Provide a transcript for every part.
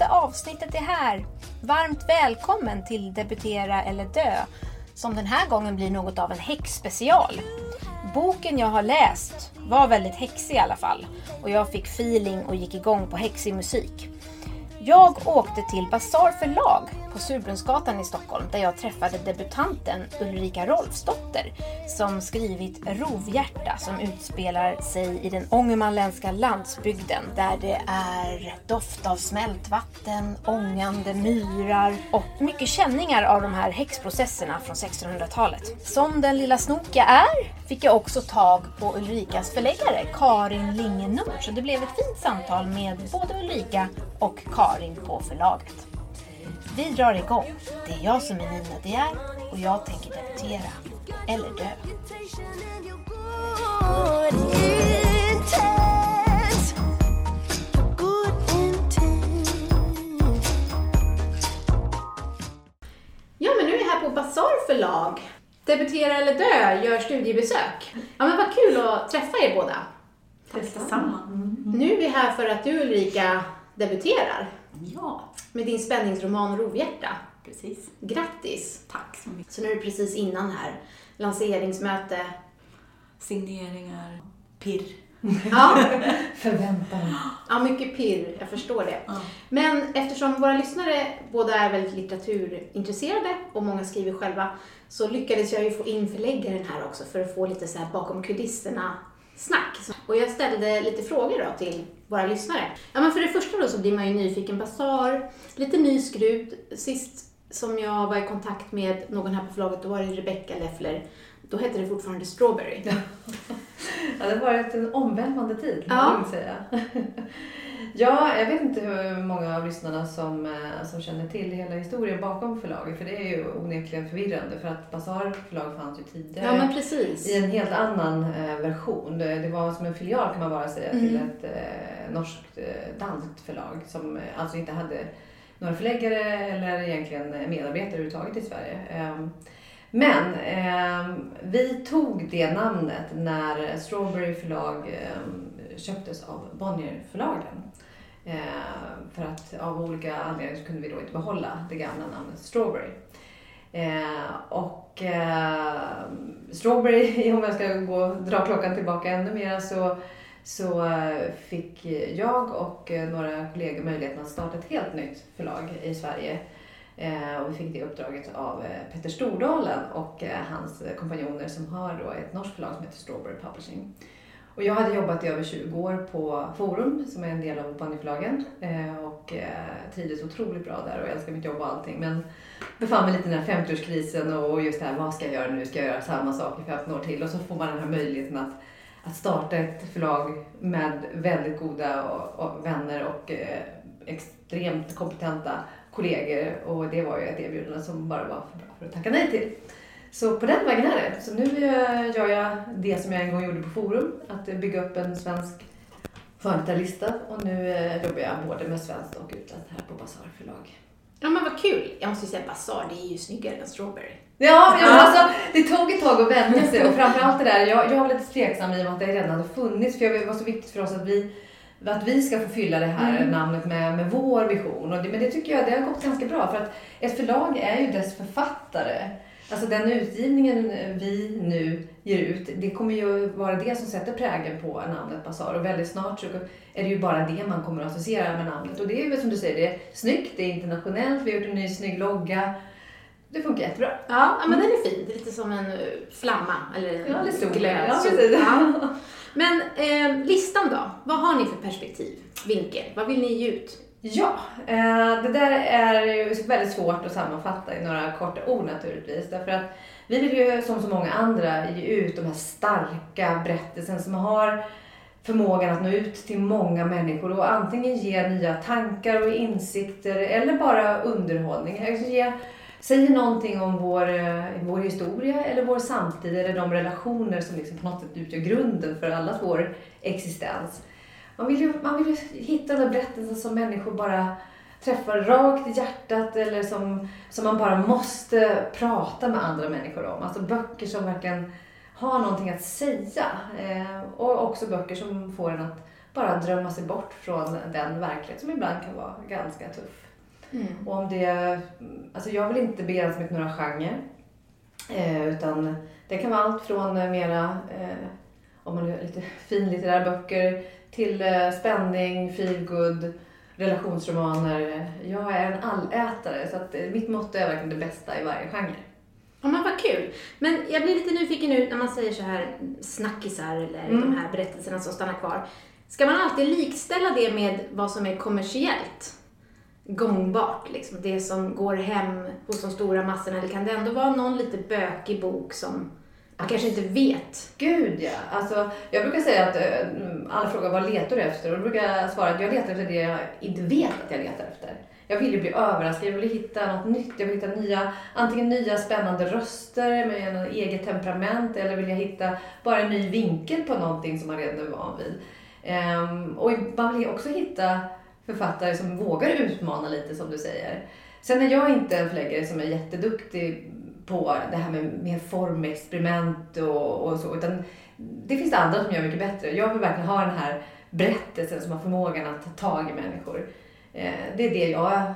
sjätte avsnittet är här. Varmt välkommen till Debutera eller dö, som den här gången blir något av en häxspecial. Boken jag har läst var väldigt häxig i alla fall och jag fick feeling och gick igång på häxig musik. Jag åkte till Bazar förlag på Surbrunnsgatan i Stockholm där jag träffade debutanten Ulrika Rolfsdotter som skrivit Rovhjärta som utspelar sig i den ångermanländska landsbygden där det är doft av smältvatten, ångande myrar och mycket känningar av de här häxprocesserna från 1600-talet. Som den lilla snok jag är fick jag också tag på Ulrikas förläggare Karin Linge Nord så det blev ett fint samtal med både Ulrika och Karin på förlaget. Vi drar igång. Det är jag som är Nina De är och jag tänker debutera. Eller dö. Ja, men nu är vi här på Basar förlag. Debutera eller dö, gör studiebesök. Ja, men vad kul att träffa er båda. Detsamma. Nu är vi här för att du Ulrika debuterar Ja, med din spänningsroman Rovhjärta. precis. Grattis! Tack så mycket. Så nu är det precis innan här. Lanseringsmöte. Signeringar, pirr. Ja, Förväntan. ja, mycket pirr. Jag förstår det. Ja. Men eftersom våra lyssnare båda är väldigt litteraturintresserade och många skriver själva så lyckades jag ju få in förläggaren här också för att få lite så här bakom kulisserna snack. Och jag ställde lite frågor då till våra lyssnare. Ja, men för det första då så blir man ju nyfiken. Basar, lite ny skrud. Sist som jag var i kontakt med någon här på förlaget, då var det Rebecca Leffler. Då hette det fortfarande Strawberry. Ja, det har varit en omvälvande tid Ja. man säga. Ja, jag vet inte hur många av lyssnarna som, eh, som känner till hela historien bakom förlaget. För det är ju onekligen förvirrande för att Bazar förlag fanns ju tidigare. Ja. I en helt annan eh, version. Det, var som en filial kan man bara säga till Mm. ett eh, norskt eh, danskt förlag som eh, alltså inte hade några förläggare eller egentligen medarbetare överhuvudtaget i Sverige. Ehm, men ehm, vi tog det namnet när Strawberry förlag ehm, köptes av Bonnierförlagen. Eh, för att av olika anledningar så kunde vi då inte behålla det gamla namnet Strawberry. Eh, och eh, Strawberry, om jag ska gå, dra klockan tillbaka ännu mer så, så eh, fick jag och eh, några kollegor möjligheten att starta ett helt nytt förlag i Sverige. Eh, och vi fick det uppdraget av Petter Stordalen och eh, hans kompanjoner som har då ett norskt förlag som heter Strawberry Publishing. Och jag hade jobbat i över 20 år på Forum som är en del av Bonnierförlagen eh, och eh, trivdes otroligt bra där och älskar mitt jobb och allting. Men befann mig lite i den här 50-årskrisen och just det här, vad ska jag göra nu? Ska jag göra samma sak i 15 år till? Och så får man den här möjligheten att, att starta ett förlag med väldigt goda och, och vänner och eh, extremt kompetenta kollegor. Och det var ju ett erbjudande som bara var för bra för att tacka nej till. Så på den vägen är det. Så nu eh, gör jag det som jag en gång gjorde på Forum, att eh, bygga upp en svensk företagarlista. Och nu eh, jobbar jag både med svenskt och utländskt här på Bazar förlag. Ja, men vad kul. Jag måste säga Basar, det är ju snyggare än Strawberry. Ja, men alltså, det tog ett tag att vänja sig och framförallt det där, jag, jag var lite tveksam i och med att det redan hade funnits för det var så viktigt för oss att vi, att vi ska få fylla det här Mm. namnet med, med vår vision. Och det, men det tycker jag det har gått ganska bra för att ett förlag är ju dess författare. Alltså den utgivningen vi nu ger ut, det kommer ju vara det som sätter prägeln på namnet Bazar och väldigt snart så är det ju bara det man kommer att associera med namnet. Och det är ju som du säger, det är snyggt, det är internationellt, vi har gjort en ny snygg logga. Det funkar jättebra. Ja, men den är fin. Det är lite som en eh, flamma eller en Ja, sol. glöd. Ja, precis. Ja. Men eh, listan då? Vad har ni för perspektiv, vinkel? Vad vill ni ge ut? Ja, eh, det där är väldigt svårt att sammanfatta i några korta ord naturligtvis. Därför att vi vill ju som så många andra ge ut de här starka berättelserna som har förmågan att nå ut till många människor och antingen ge nya tankar och insikter eller bara underhållning. Alltså ge, säger någonting om vår, eh, vår historia eller vår samtid eller de relationer som liksom på något sätt utgör grunden för allas vår existens. Man vill ju, man vill ju hitta den där berättelsen som människor bara träffar rakt i hjärtat eller som, som man bara måste prata med andra människor om. Alltså böcker som verkligen har någonting att säga. Eh, och också böcker som får en att bara drömma sig bort från den verklighet som ibland kan vara ganska tuff. Mm. Och om det, alltså jag vill inte begränsa mig till några genrer. Eh, utan det kan vara allt från mera, eh, om man är lite finlitterära böcker, till eh, spänning, feelgood, relationsromaner. Jag är en allätare så att eh, mitt motto är verkligen det bästa i varje genre. Ja men vad kul. Men jag blir lite nyfiken nu när man säger så här snackisar eller Mm. de här berättelserna som stannar kvar. Ska man alltid likställa det med vad som är kommersiellt gångbart? Liksom det som går hem hos de stora massorna? Eller kan det ändå vara någon lite bökig bok som man kanske inte vet? Gud ja! Alltså, jag brukar säga att eh, alla frågar vad letar du efter? Och då brukar jag svara att jag letar efter det jag inte vet att jag letar efter. Jag vill ju bli överraskad, jag vill hitta något nytt, jag vill hitta nya, antingen nya spännande röster med en eget temperament eller vill jag hitta bara en ny vinkel på någonting som man redan är van vid. Ehm, och man vill ju också hitta författare som vågar utmana lite som du säger. Sen är jag inte en förläggare som är jätteduktig på det här med mer formexperiment och, och så. Utan det finns andra som gör mycket bättre. Jag vill verkligen ha den här berättelsen som har förmågan att ta tag i människor. Eh, det är det jag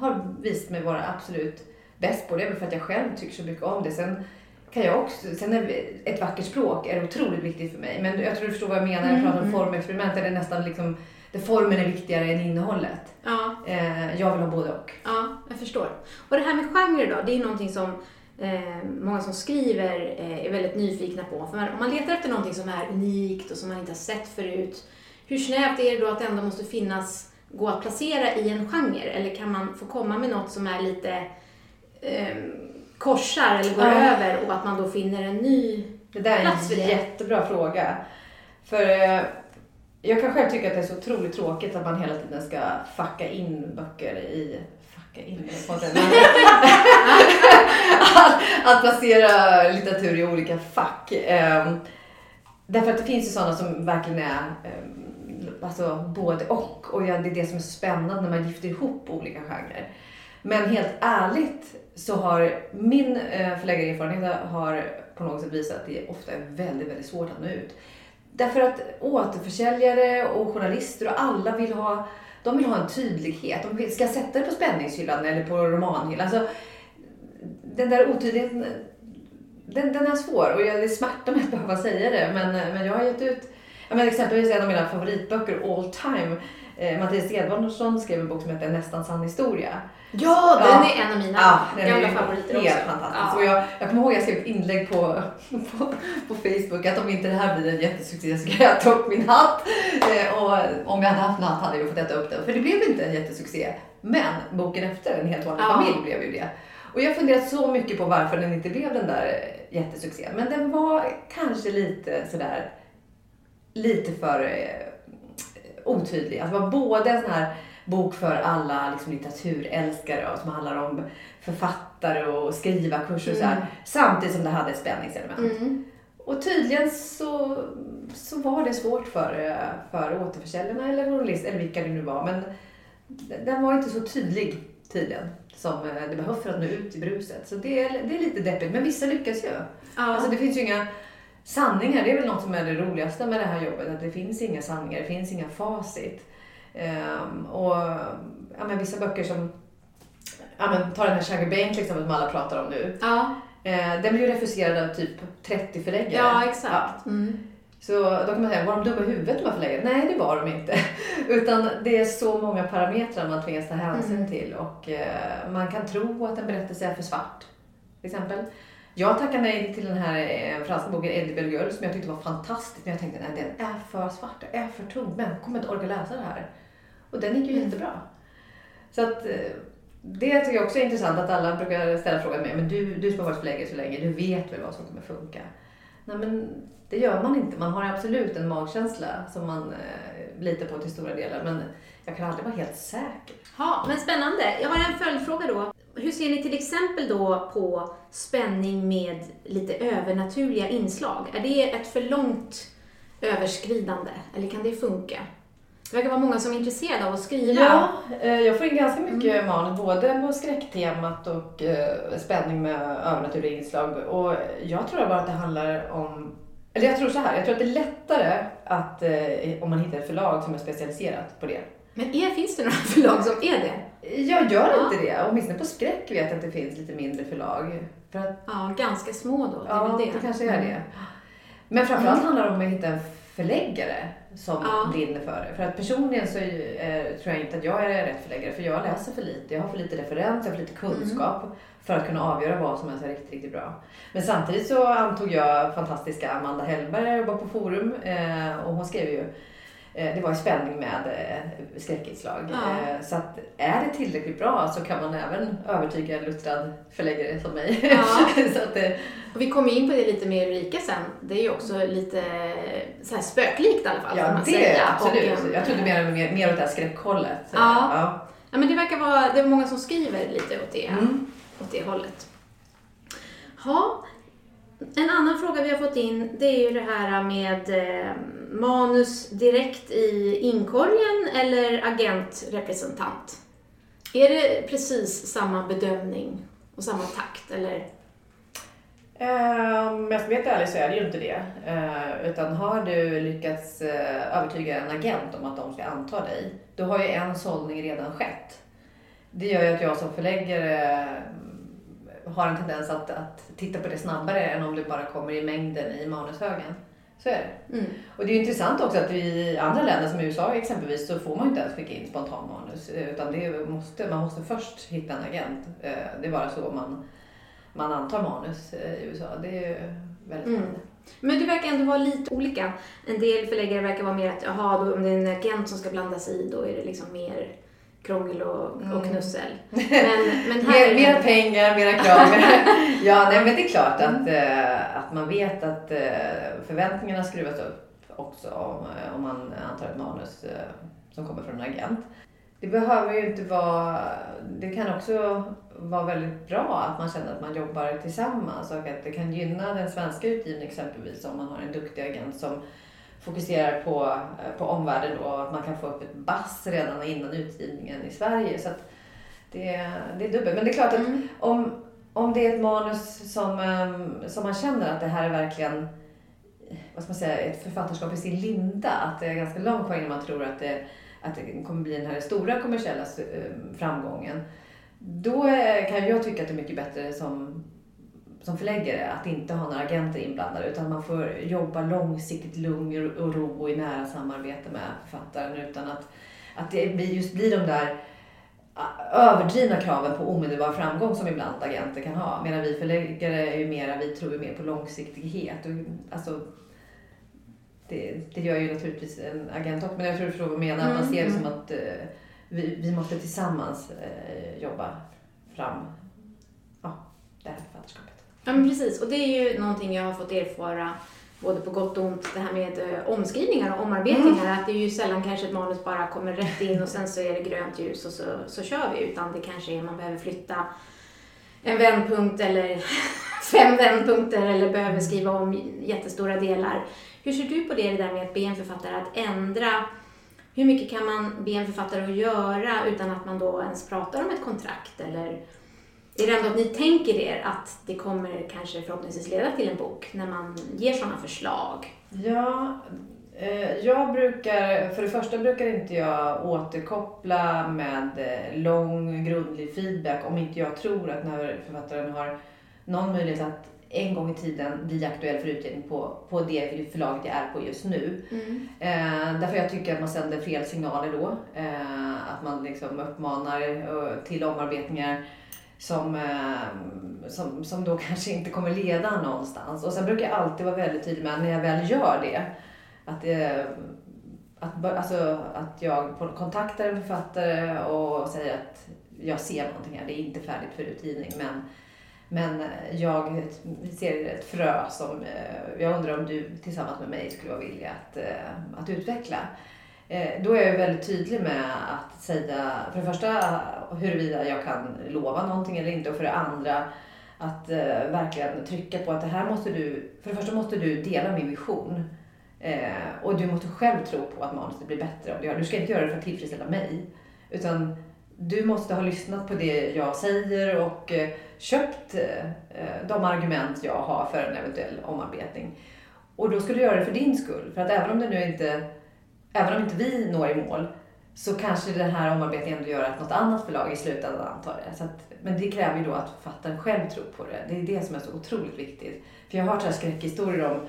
har visat mig vara absolut bäst på. Det är väl för att jag själv tycker så mycket om det. Sen kan jag också, sen är ett vackert språk är otroligt viktigt för mig. Men jag tror du förstår vad jag menar när jag pratar om Mm. formexperiment. Där det nästan liksom, där formen är viktigare än innehållet. Ja, Eh, jag vill ha både och. ja, jag förstår. Och det här med genre då, det är någonting som eh, många som skriver eh, är väldigt nyfikna på. För om man letar efter någonting som är unikt och som man inte har sett förut, hur snävt är det då att det ändå måste finnas, gå att placera i en genre? Eller kan man få komma med något som är lite eh, korsar eller går Ja. över och att man då finner en ny... Det där är Plats en jättebra fråga. För eh, jag kan själv tycka att det är så otroligt tråkigt att man hela tiden ska fucka in böcker i tacka in? det var att, att placera litteratur i olika fack. Ehm, därför att det finns ju sådana som verkligen är ehm, alltså både och. Och ja, det är det som är spännande när man gifter ihop olika genrer. Men helt ärligt så har min eh, förläggarerfarenhet har på något sätt visat att det ofta är väldigt, väldigt svårt att nå ut. Därför att återförsäljare och journalister och alla vill ha, de vill ha en tydlighet. De vill, ska jag sätta det på spänningshyllan eller på romanhyllan? Alltså, den där otydligheten, den, den är svår och jag, det smärtar mig att behöva säga det. Men, men jag har gett ut, jag menar, exempelvis en av mina favoritböcker all time. Eh, Mattias Edvardsson skrev en bok som heter Nästan sann historia. Ja, den Ja. är en av mina Ja, gamla favoriter helt också. fantastisk. Ja. Och jag, jag kommer ihåg att jag skrev ett inlägg på, på, på Facebook att om inte det här blir en jättesuccé så kan jag ta upp min hatt. Eh, och om jag hade haft en hatt hade jag fått äta upp den. För det blev inte en jättesuccé. Men boken efter, En helt vanlig Ja. familj, blev ju det. Och jag har funderat så mycket på varför den inte blev den där jättesuccén. Men den var kanske lite sådär, lite för eh, otydlig. Alltså det var både en sån här bok för alla liksom, litteraturälskare och som handlar om författare och skrivarkurser och så här. Mm. Samtidigt som det hade ett spänningselement. Mm. Och tydligen så, så var det svårt för, eh, för återförsäljarna eller journalister eller vilka det nu var. Men den var inte så tydlig tydligen som eh, det behövs för att nå ut i bruset. Så det är, det är lite deppigt. Men vissa lyckas ju. Ja. Alltså det finns ju inga sanningar. Det är väl något som är det roligaste med det här jobbet. Att det finns inga sanningar. Det finns inga facit. Ehm, och ja, men vissa böcker som Ja, men ta den här Shaggy till exempel som alla pratar om nu. ja. Eh, den blev ju refuserad av typ 30 förläggare. ja, exakt. Mm. Så då kan man säga, var de dumma i huvudet de här förläggarna? Nej, det var de inte. Utan det är så många parametrar man tvingas ta hänsyn Mm. till. Och eh, man kan tro att en berättelse är för svart. Till exempel. Jag tackade nej till den här eh, franska boken Eddie Bellegueule som jag tyckte var fantastisk. Men jag tänkte, nej den är för svart, den är för tung. Men kommer inte orka läsa det här. Och den gick ju Mm. jättebra. Så att eh, det tycker jag också är intressant att alla brukar ställa frågan med men du, du som har varit förläggare så länge, du vet väl vad som kommer funka? Nej men det gör man inte. Man har absolut en magkänsla som man eh, litar på till stora delar men jag kan aldrig vara helt säker. Ja, men spännande. Jag har en följdfråga då. Hur ser ni till exempel då på spänning med lite övernaturliga inslag? Är det ett för långt överskridande eller kan det funka? Det verkar vara många som är intresserade av att skriva. Ja, eh, jag får in ganska mycket manus både på skräcktemat och eh, spänning med övernaturliga inslag. Och jag tror bara att det handlar om Eller jag tror så här, jag tror att det är lättare att eh, om man hittar ett förlag som är specialiserat på det. Men är, finns det några förlag som är det? Jag gör Ja. inte det. Åtminstone på skräck vet jag att det finns lite mindre förlag. För att, Ja, ganska små då. Det är ja, väl det. det. Mm. kanske är det. Men framförallt handlar det om att hitta en förläggare som Ja. brinner för det. För att personligen så eh, tror jag inte att jag är rätt förläggare. För jag läser för lite. Jag har för lite referens, jag har för lite kunskap. Mm. För att kunna avgöra vad som är så riktigt, riktigt bra. Men samtidigt så antog jag fantastiska Amanda Hellberg, jag jobbar på Forum. Eh, och hon skrev ju det var i spänning med eh, skräckinslag. Ja. Eh, Så att är det tillräckligt bra så kan man även övertyga en luttrad förläggare som mig. Ja. så att, eh, Och vi kommer in på det lite mer Ulrika sen. Det är ju också lite så här spöklikt i alla fall. Ja, man det säga. absolut. Och, eh, jag trodde mer, mer, mer åt det här skräckhållet. Ja. ja. Ja, men det verkar vara, det är många som skriver lite åt det, Mm. åt det hållet. Ja, en annan fråga vi har fått in, det är ju det här med eh, manus direkt i inkorgen eller agentrepresentant. Är det precis samma bedömning och samma takt eller? Eh, om jag ska vara helt ärlig så är det ju inte det. Eh, utan har du lyckats eh, övertyga en agent om att de ska anta dig, då har ju en sållning redan skett. Det gör ju att jag som förläggare mm, har en tendens att, att titta på det snabbare än om det bara kommer i mängden i manushögen. Så är det. Mm. Och det är intressant också att i andra länder som USA exempelvis så får man inte ens skicka in spontanmanus. eh, Utan det måste, man måste först hitta en agent. Eh, Det är bara så man, man antar manus eh, i USA. Det är väldigt Mm. spännande. Men det verkar ändå vara lite olika. En del förläggare verkar vara mer att, jaha, då, om det är en agent som ska blanda sig i, då är det liksom mer krångel och, och Mm. knussel. Men, men här Mer, det... pengar, mera krav. ja, nej, men det är klart att, eh, att man vet att eh, förväntningarna skruvas upp också om, eh, om man antar ett manus eh, som kommer från en agent. Det behöver ju inte vara... Det kan också vara väldigt bra att man känner att man jobbar tillsammans och att det kan gynna den svenska utgivningen exempelvis om man har en duktig agent som fokuserar på, eh, på omvärlden då, och att man kan få upp ett bass redan innan utgivningen i Sverige. Så det, det är dubbelt. Men det är klart att Mm. om, om det är ett manus som, ehm, som man känner att det här är verkligen vad ska man säga, ett författarskap i sin linda. Att det är ganska långt kvar innan man tror att det, att det kommer bli den här stora kommersiella eh, framgången. Då eh, kan jag tycka att det är mycket bättre som, som förläggare att inte ha några agenter inblandade utan man får jobba långsiktigt, lugn och ro och i nära samarbete med författaren utan att, att det just blir de där ah, överdrivna kraven på omedelbar framgång som ibland agenter kan ha. Medan vi förläggare är ju mera, vi tror ju mer på långsiktighet. Och, alltså, det, det gör ju naturligtvis en agent också. Men jag tror du förstår vad jag menar. Att man Mm, ser det mm. som att eh, vi, vi måste tillsammans eh, jobba fram ja, det här författarskapet. Ja, men precis. Och det är ju någonting jag har fått erfara både på gott och ont, det här med eh, omskrivningar och omarbetningar. Att det är ju sällan kanske ett manus bara kommer rätt in och sen så är det grönt ljus och så, så kör vi. Utan det kanske är man behöver flytta en vändpunkt eller fem vändpunkter eller behöver skriva om jättestora delar. Hur ser du på det, det där med att be en författare att ändra? Hur mycket kan man be en författare att göra utan att man då ens pratar om ett kontrakt? Eller är det ändå att ni tänker er att det kommer kanske förhoppningsvis leda till en bok när man ger sådana förslag? Ja, eh, jag brukar, för det första brukar inte jag återkoppla med eh, lång grundlig feedback om inte jag tror att när författaren har någon möjlighet att en gång i tiden bli aktuell för utgivning på, på det förlaget jag är på just nu. Eh, därför jag tycker att man sänder fel signaler då. Eh, att man liksom uppmanar till omarbetningar som, ehm, som, som då kanske inte kommer leda någonstans. Och sen brukar jag alltid vara väldigt tydlig med när jag väl gör det. Att, eh, att, alltså, att jag kontaktar en författare och säger att jag ser någonting här, det är inte färdigt för utgivning. Men, men jag ser ett frö som eh, jag undrar om du tillsammans med mig skulle vara villig att, eh, att utveckla. Eh, då är jag väldigt tydlig med att säga för det första huruvida jag kan lova någonting eller inte och för det andra att eh, verkligen trycka på att det här måste du, för det första måste du dela min vision eh, och du måste själv tro på att manuset blir bättre om du gör det. Du ska inte göra det för att tillfredsställa mig utan du måste ha lyssnat på det jag säger och eh, köpt eh, de argument jag har för en eventuell omarbetning. Och då ska du göra det för din skull. För att även om det nu inte, även om inte vi når i mål så kanske den här omarbetningen ändå gör att något annat förlag i slutändan antar det. Så att, men det kräver ju då att författaren själv tror på det. Det är det som är så otroligt viktigt. För jag har hört så här skräckhistorier om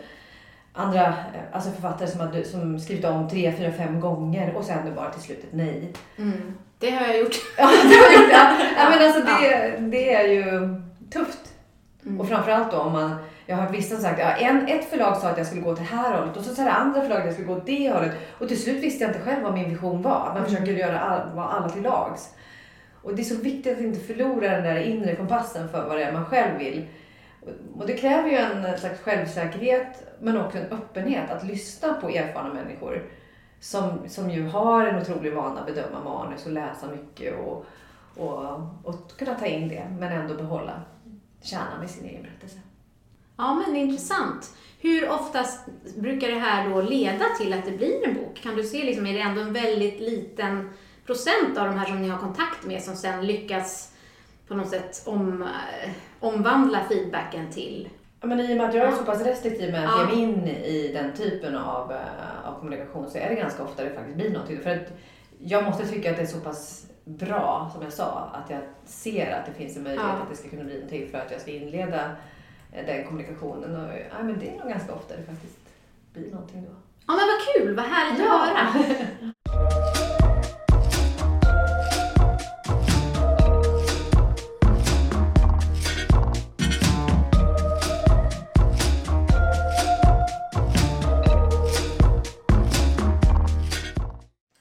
andra eh, alltså författare som, hade, som skrivit om tre, fyra, fem gånger och sen bara till slut ett nej. Mm. Det har jag gjort. Ja, det har gjort det. Ja, men alltså det, det är ju tufft. Mm. Och framförallt då om man, jag har hört vissa sagt, ja, en, ett förlag sa att jag skulle gå åt det här hållet och så sa det andra förlaget att jag skulle gå åt det hållet. Och till slut visste jag inte själv vad min vision var. Man försöker göra all, vara alla till lags. Och det är så viktigt att inte förlora den där inre kompassen för vad det är man själv vill. Och det kräver ju en slags självsäkerhet men också en öppenhet att lyssna på erfarna människor. Som, som ju har en otrolig vana att bedöma manus och läsa mycket och, och, och kunna ta in det men ändå behålla kärnan i sin egen berättelse. Ja, men intressant. Hur oftast brukar det här då leda till att det blir en bok? Kan du se, liksom, är det ändå en väldigt liten procent av de här som ni har kontakt med som sen lyckas på något sätt om, eh, omvandla feedbacken till Ja, men I och med att jag är så pass restriktiv med att Ja. ge mig in i den typen av, eh, av kommunikation så är det ganska ofta det faktiskt blir någonting. För att jag måste tycka att det är så pass bra, som jag sa, att jag ser att det finns en möjlighet Ja. att det ska kunna bli någonting för att jag ska inleda den kommunikationen. Och, ja, men det är nog ganska ofta det faktiskt blir någonting då. Ja men vad kul, vad härligt att Ja. höra.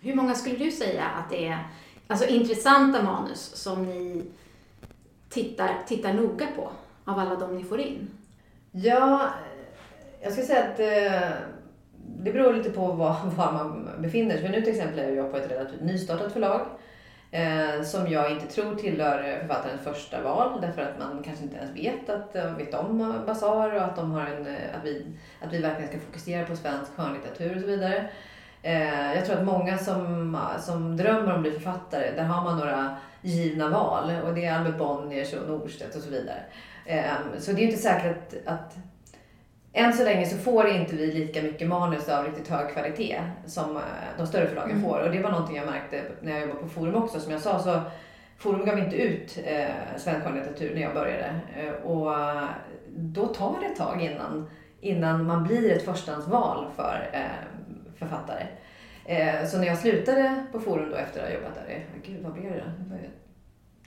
Hur många skulle du säga att det är alltså, intressanta manus som ni tittar, tittar noga på av alla de ni får in? Ja, eh, jag skulle säga att eh, det beror lite på var, var man befinner sig. För nu till exempel är jag på ett relativt nystartat förlag. Eh, som jag inte tror tillhör författarens första val. Därför att man kanske inte ens vet, att, eh, vet om Bazaar och att, de har en, eh, att, vi, att vi verkligen ska fokusera på svensk skönlitteratur och så vidare. Eh, jag tror att många som, som drömmer om att bli författare, där har man några givna val. Och det är Albert Bonniers och Norstedt och så vidare. Eh, Så det är inte säkert att, att än så länge så får inte vi lika mycket manus av riktigt hög kvalitet som eh, de större förlagen Mm. får. Och det var någonting jag märkte när jag jobbade på Forum också. Som jag sa så Forum gav inte ut eh, svensk skönlitteratur när jag började. Eh, och eh, då tar det ett tag innan, innan man blir ett förstahandsval för eh, författare. Eh, så när jag slutade på Forum då efter att ha jobbat där, gud vad blev det då?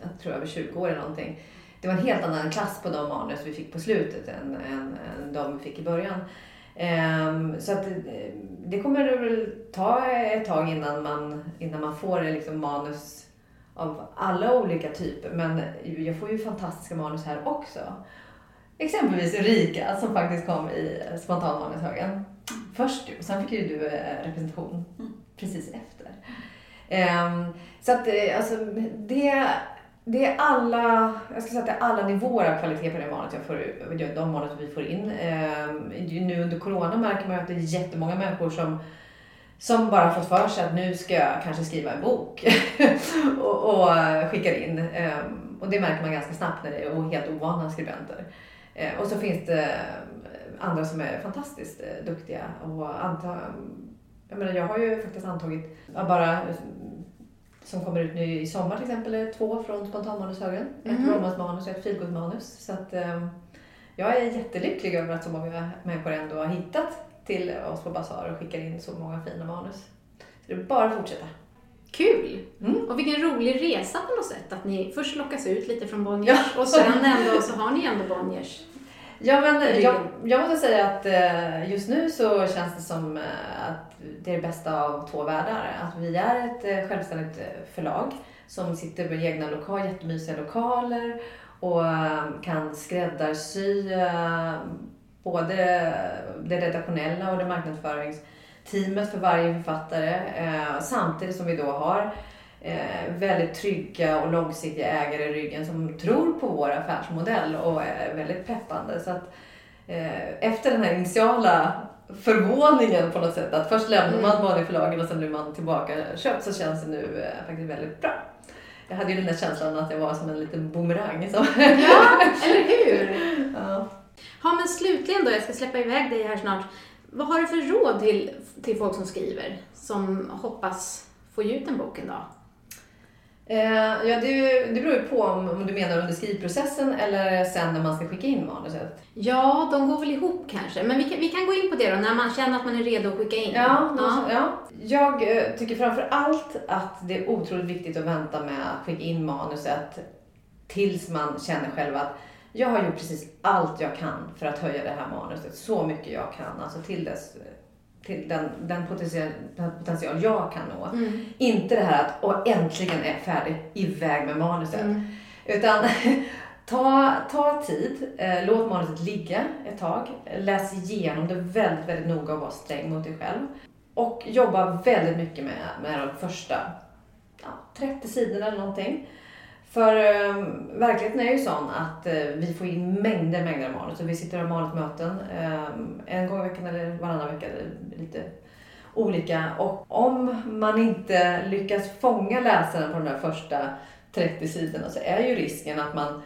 Jag tror över 20 år eller någonting. Det var en helt annan klass på de manus vi fick på slutet än, än, än de vi fick i början. Ehm, så att eh, det kommer det väl ta ett tag innan man, innan man får liksom manus av alla olika typer. Men jag får ju fantastiska manus här också. Exempelvis Ulrika som faktiskt kom i spontanmanushögen först. ju. Sen fick ju du eh, representation precis efter. Ehm, så att eh, alltså, det, det är alla, jag ska säga att det är alla nivåer av kvalitet på det valet jag får, de valet vi får in. Ehm, nu under corona märker man ju att det är jättemånga människor som som bara fått för sig att nu ska jag kanske skriva en bok och, och eh, skickar in. Ehm, och det märker man ganska snabbt när det är helt ovana skribenter. Ehm, och så finns det eh, andra som är fantastiskt eh, duktiga. Och anta, jag, menar, jag har ju faktiskt antagit bara som kommer ut nu i sommar till exempel, är två från spontanmanushögen. Mhm. Ett romansmanus och ett feelgood-manus. Så att, eh, jag är jättelycklig över att så många människor ändå har hittat till oss på Bazar och skickar in så många fina manus. Så det är bara att fortsätta. Kul! Mm. Och vilken rolig resa på något sätt. Att ni först lockas ut lite från Bonniers och sen ändå så har ni ändå Bonniers. Ja, men jag, jag måste säga att eh, just nu så känns det som eh, att det är det bästa av två världar. Att vi är ett eh, självständigt förlag som sitter med egna lokaler, jättemysiga lokaler och kan skräddarsy både det redaktionella och det marknadsföringsteamet för varje författare. Samtidigt som vi då har väldigt trygga och långsiktiga ägare i ryggen som tror på vår affärsmodell och är väldigt peppande. Så att, eh, efter den här initiala förvåningen på något sätt, att först lämnar man Bonnierförlagen och sen blir man tillbaka köpt så känns det nu eh, faktiskt väldigt bra. Jag hade ju den där känslan att jag var som en liten boomerang. Så. Ja, eller hur? ja. Ja, men slutligen då, jag ska släppa iväg dig här snart. Vad har du för råd till, till folk som skriver, som hoppas få ut en bok en dag? Eh, ja, det, det beror ju på om, om du menar under skrivprocessen eller sen när man ska skicka in manuset. Ja, de går väl ihop kanske. Men vi kan, vi kan gå in på det då, när man känner att man är redo att skicka in. Ja, ja. ja. Jag eh, tycker framför allt att det är otroligt viktigt att vänta med att skicka in manuset tills man känner själv att jag har gjort precis allt jag kan för att höja det här manuset så mycket jag kan. Alltså till dess till den, den, potential, den potential jag kan nå. Mm. Inte det här att och äntligen är färdig, iväg med manuset. Mm. Utan ta, ta tid, eh, låt manuset ligga ett tag. Läs igenom det väldigt, väldigt noga och var sträng mot dig själv. Och jobba väldigt mycket med, med de första ja, 30 sidorna eller någonting. För eh, verkligheten är ju sån att eh, vi får in mängder, mängder av manus och vi sitter och har manusmöten eh, en gång i veckan eller varannan vecka, lite olika. Och om man inte lyckas fånga läsaren på de där första 30 sidorna så är ju risken att man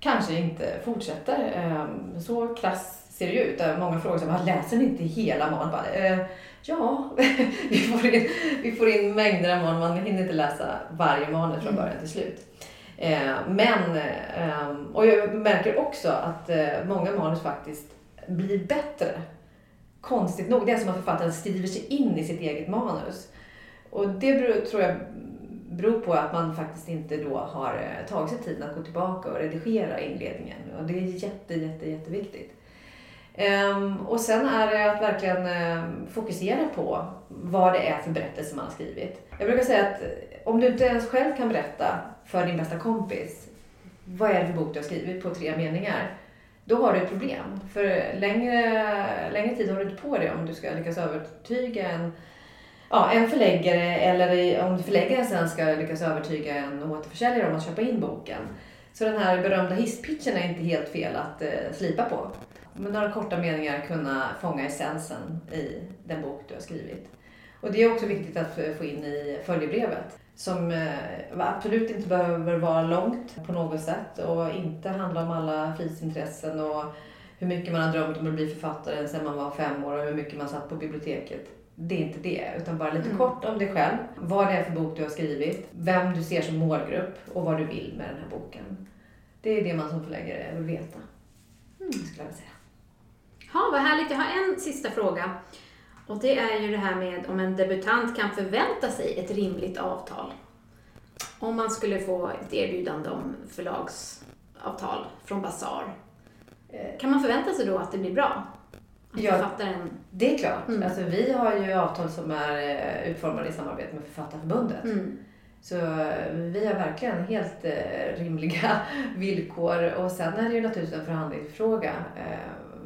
kanske inte fortsätter. Eh, så krass ser det ju ut. Många frågar sig, läser ni inte hela manus? Eh, ja, vi får, in, vi får in mängder av manus. Man hinner inte läsa varje manus från början till slut. Eh, men, eh, och jag märker också att eh, många manus faktiskt blir bättre. Konstigt nog. Det är som att författaren skriver sig in i sitt eget manus. Och det tror jag beror på att man faktiskt inte då har eh, tagit sig tiden att gå tillbaka och redigera inledningen. Och det är jätte, jätte, jätteviktigt. Um, och sen är det att verkligen eh, fokusera på vad det är för berättelse man har skrivit. Jag brukar säga att om du inte ens själv kan berätta för din bästa kompis vad är det för bok du har skrivit på tre meningar. Då har du ett problem. För längre, längre tid har du inte på dig om du ska lyckas övertyga en, ja, en förläggare eller om förläggaren sen ska lyckas övertyga en återförsäljare om att köpa in boken. Så den här berömda hisspitchen är inte helt fel att eh, slipa på. Med några korta meningar kunna fånga essensen i den bok du har skrivit. Och det är också viktigt att få in i följebrevet som eh, absolut inte behöver vara långt på något sätt och inte handla om alla fritidsintressen och hur mycket man har drömt om att bli författare sedan man var fem år och hur mycket man satt på biblioteket. Det är inte det, utan bara lite mm. kort om dig själv. Vad det är för bok du har skrivit, vem du ser som målgrupp och vad du vill med den här boken. Det är det man som förläggare vill veta, mm. skulle jag säga. Ja, vad härligt. Jag har en sista fråga. Och det är ju det här med om en debutant kan förvänta sig ett rimligt avtal. Om man skulle få ett erbjudande om förlagsavtal från Basar. Eh, kan man förvänta sig då att det blir bra? Att ja, författaren... det är klart. Mm. Alltså, vi har ju avtal som är eh, utformade i samarbete med Författarförbundet. Mm. Så eh, vi har verkligen helt rimliga villkor. Och sen är det ju naturligtvis en förhandlingsfråga.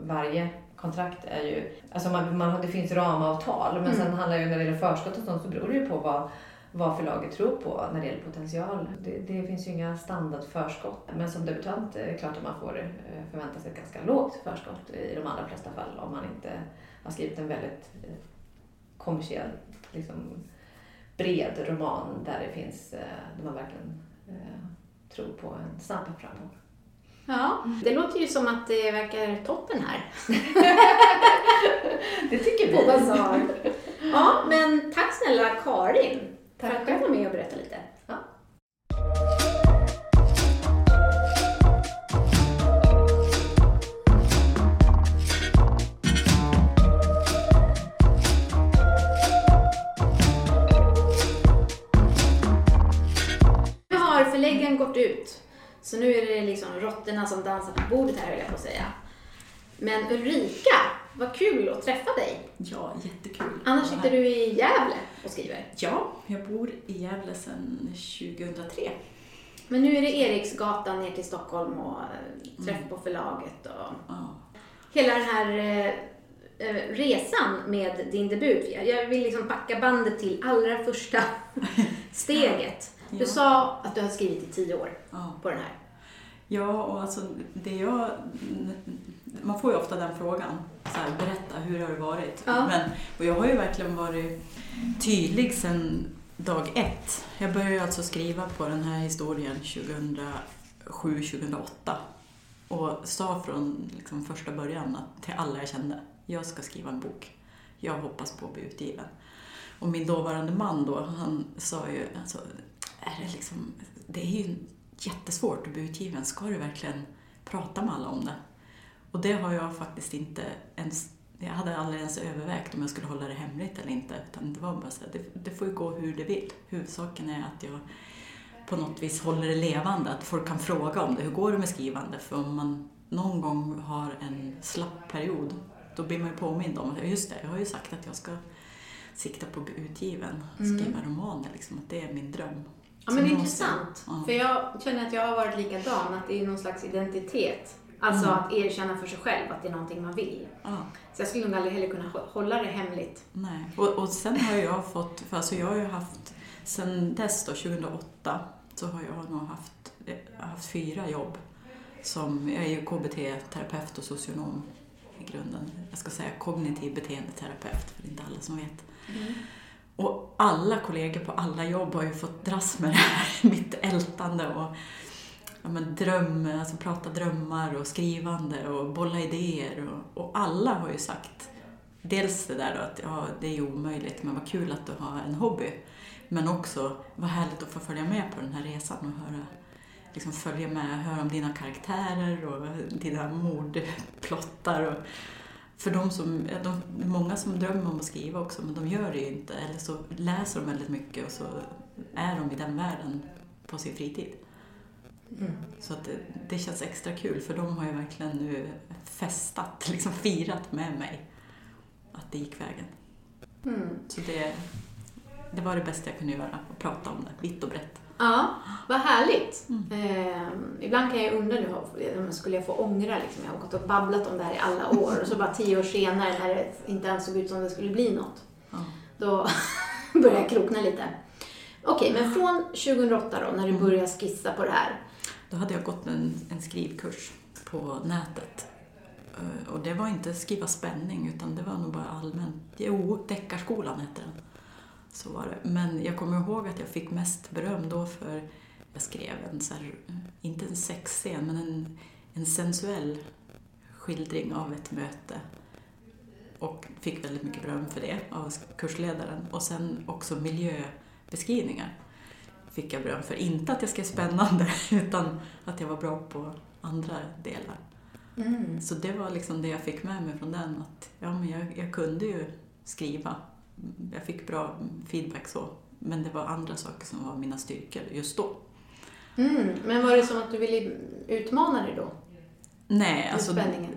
varje kontrakt är ju, alltså man, man, det finns ramavtal men mm. sen handlar det ju när det gäller förskott och sånt så beror det ju på vad, vad förlaget tror på när det gäller potential. Det, det finns ju inga standardförskott. Men som debutant är det klart att man får eh, förvänta sig ett ganska lågt förskott i de allra flesta fall om man inte har skrivit en väldigt eh, kommersiell, liksom, bred roman där det finns, eh, där man verkligen tror på en snabb framgång. Ja, det låter ju som att det verkar toppen här. det tycker vi. På Basar. Ja, men tack snälla Karin tack. för att du var med och berättade lite. Ja. Nu har förläggaren gått ut så nu är det liksom råttorna som dansar på bordet här, höll jag på att säga. Men Ulrika, vad kul att träffa dig. Ja, jättekul. Annars sitter du i Gävle och skriver. Ja, jag bor i Gävle sedan 2003. Men nu är det Eriksgatan ner till Stockholm och eh, träff mm. på förlaget och ja. hela den här eh, eh, resan med din debut. Jag vill liksom backa bandet till allra första steget. Du sa att du har skrivit i tio år ja. på den här. Ja, och alltså det jag... Man får ju ofta den frågan. Så här, berätta, hur har det varit? Ja. Men, och jag har ju verkligen varit tydlig sedan dag ett. Jag började alltså skriva på den här historien 2007-2008. och sa från liksom första början att, till alla jag kände, jag ska skriva en bok. Jag hoppas på att bli utgiven. Och min dåvarande man då, han sa ju, alltså, är det, liksom, det är ju jättesvårt att bli utgiven. Ska du verkligen prata med alla om det? Och det har jag faktiskt inte ens jag hade aldrig ens övervägt om jag skulle hålla det hemligt eller inte. Utan det var bara så här, det, det, får ju gå hur det vill. Huvudsaken är att jag på något vis håller det levande, att folk kan fråga om det. Hur går det med skrivande? För om man någon gång har en slapp period, då blir man ju påmind om att just det, jag har ju sagt att jag ska sikta på att bli utgiven, skriva mm. romaner, liksom, att det är min dröm. Ja, men intressant. Ja. För jag känner att jag har varit likadan, att det är någon slags identitet. Alltså mm. att erkänna för sig själv att det är någonting man vill. Ja. Så jag skulle nog aldrig heller kunna hålla det hemligt. Nej, och, och sen har jag fått, för alltså jag har ju haft, sen dess då, 2008, så har jag nog haft, haft fyra jobb. Som, jag är ju KBT-terapeut och socionom i grunden. Jag ska säga kognitiv beteendeterapeut, för det är inte alla som vet. Mm. Och alla kollegor på alla jobb har ju fått dras med det här, mitt ältande och ja, men dröm, alltså prata drömmar och skrivande och bolla idéer. Och, och alla har ju sagt dels det där då att ja, det är ju omöjligt, men vad kul att du har en hobby. Men också, vad härligt att få följa med på den här resan och höra, liksom följa med, höra om dina karaktärer och dina mordplottar. Och, för de som, de, många som drömmer om att skriva också, men de gör det ju inte. Eller så läser de väldigt mycket och så är de i den världen på sin fritid. Mm. Så att det, det, känns extra kul för de har ju verkligen nu festat, liksom firat med mig att det gick vägen. Mm. Så det, det var det bästa jag kunde göra, att prata om det vitt och brett. Ja, vad härligt. Mm. Eh, ibland kan jag undra nu, skulle jag få ångra liksom, jag har gått och babblat om det här i alla år och så bara tio år senare när det inte ens såg ut som det skulle bli något, ja. då börjar jag krokna lite. Okej, okay, men från 2008 då, när du mm. började skissa på det här, då hade jag gått en, en skrivkurs på nätet. Eh, och det var inte skriva spänning, utan det var nog bara allmänt. Jo, Deckarskolan hette den. Så var det. Men jag kommer ihåg att jag fick mest beröm då för jag skrev en, så här, inte en sexscen, men en, en sensuell skildring av ett möte. Och fick väldigt mycket beröm för det av kursledaren. Och sen också miljöbeskrivningar fick jag beröm för. Inte att jag skrev spännande, utan att jag var bra på andra delar. Mm. Så det var liksom det jag fick med mig från den, att ja, men jag, jag kunde ju skriva. Jag fick bra feedback så, men det var andra saker som var mina styrkor just då. Mm. Men var det som att du ville utmana dig då? Nej, alltså